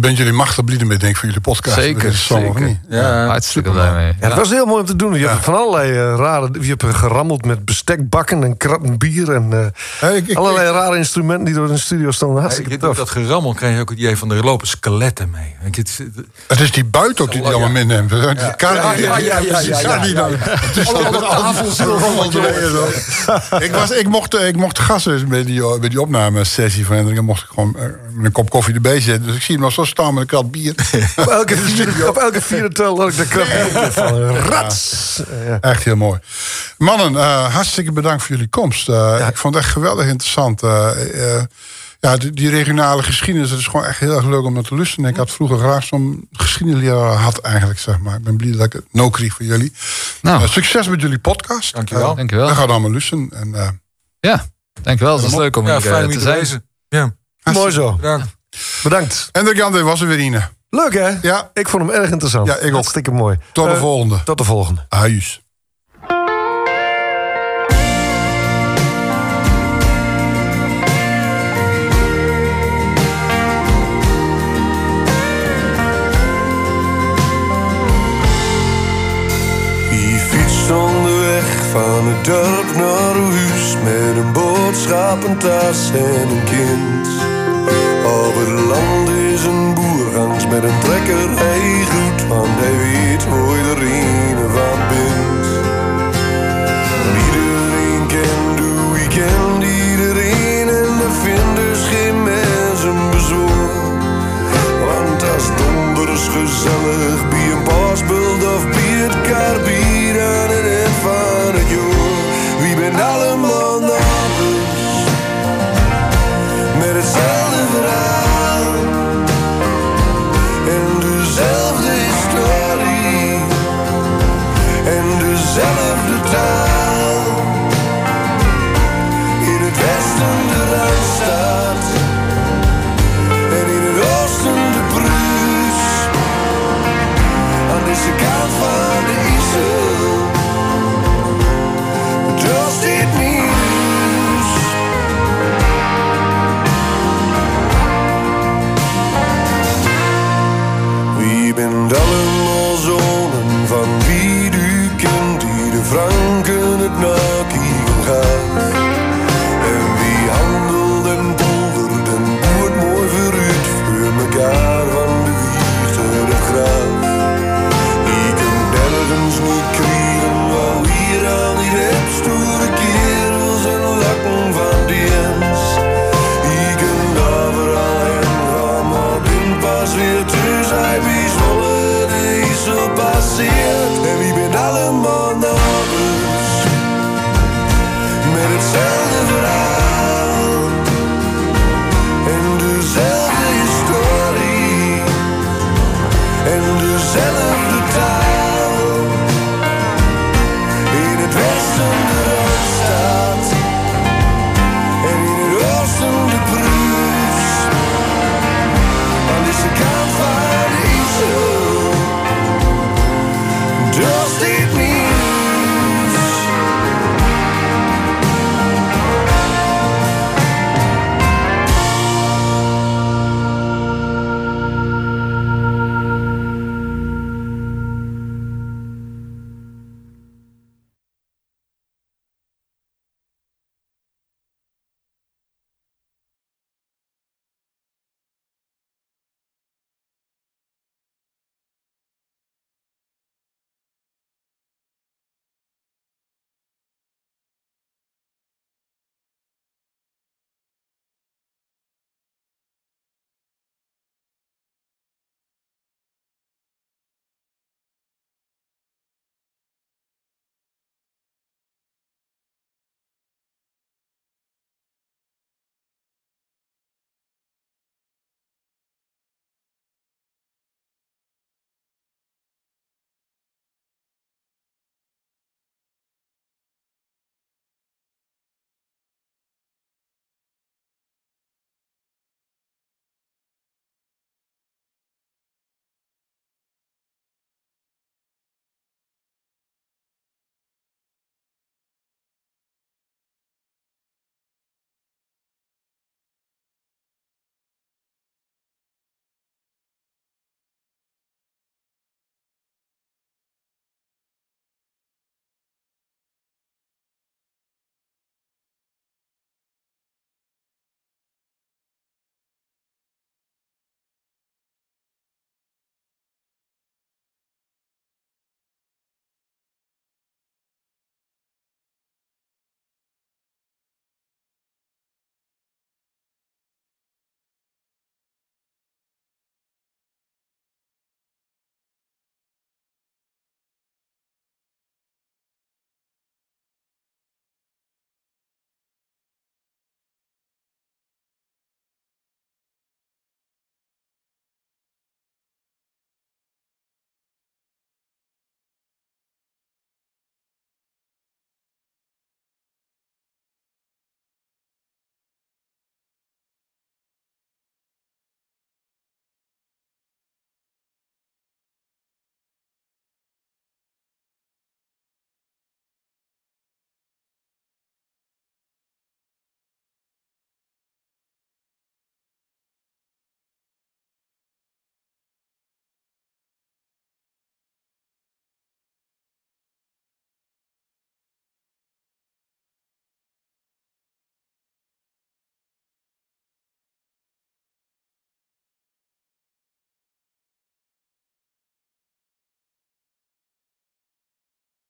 Een bent jullie machtig blij mee, denk ik, voor jullie podcast. Zeker, zeker. niet? Ja, hartstikke blij mee. Ja, het was heel mooi om te doen. Je hebt van allerlei eh, rare... Je hebt gerammeld met bestekbakken en kratten bier... en eh, Ja, ik- ik- allerlei rare instrumenten die door in de studio stonden. Ja, Hartstikke ik, tof. dat gerammel krijg je ook het idee van er lopen skeletten mee. Ik, het, Het is die buiten ook die die allemaal meeneemt. Ja, ja, ja, ja, ja, dan. Het is met ik, was, ik, mocht, ik mocht gasten bij die, bij die opnamesessie van Hendrik. En mocht ik gewoon eh, met een kop koffie erbij zitten. Dus ik zie hem nog zo staan met een krat bier. Op elke op elke vierde tel had ik de van. Rats! Ja. Echt heel mooi. Mannen, eh, hartstikke bedankt voor jullie komst. Eh, Ik vond het echt geweldig interessant. Eh, eh, ja, die, die regionale geschiedenis, het is gewoon echt heel erg leuk om naar te luisteren. Ik had vroeger graag zo'n geschiedenisleraar had eigenlijk, zeg maar. Ik ben blij dat ik het no kreeg voor jullie. Nou. Eh, succes met jullie podcast. Dankjewel. Eh, Dankjewel. We gaan allemaal luisteren. En, eh, Ja, dankjewel. Het was leuk om ja, hier eh, te zijn. Ja, Mooi zo. bedankt. Bedankt. Hendrik Jan, dit was er weer Ine. Leuk hè? Ja. Ik vond hem erg interessant. Ja, ik ook. Hartstikke mooi. Tot de Eh, volgende. Tot de volgende. Huis. Onderweg van het dorp naar huis met een boodschap, een tas en een kind. Het land is een boer gangs met een trekker, hij goed, want hij weet hoe je er een van bent. Iedereen kent ik kent iedereen en er vindt dus geen mensen bezwoer. Want als donders gezellig bij een pasbult of bij het karbier aan het eind van het. Wie bent allemaal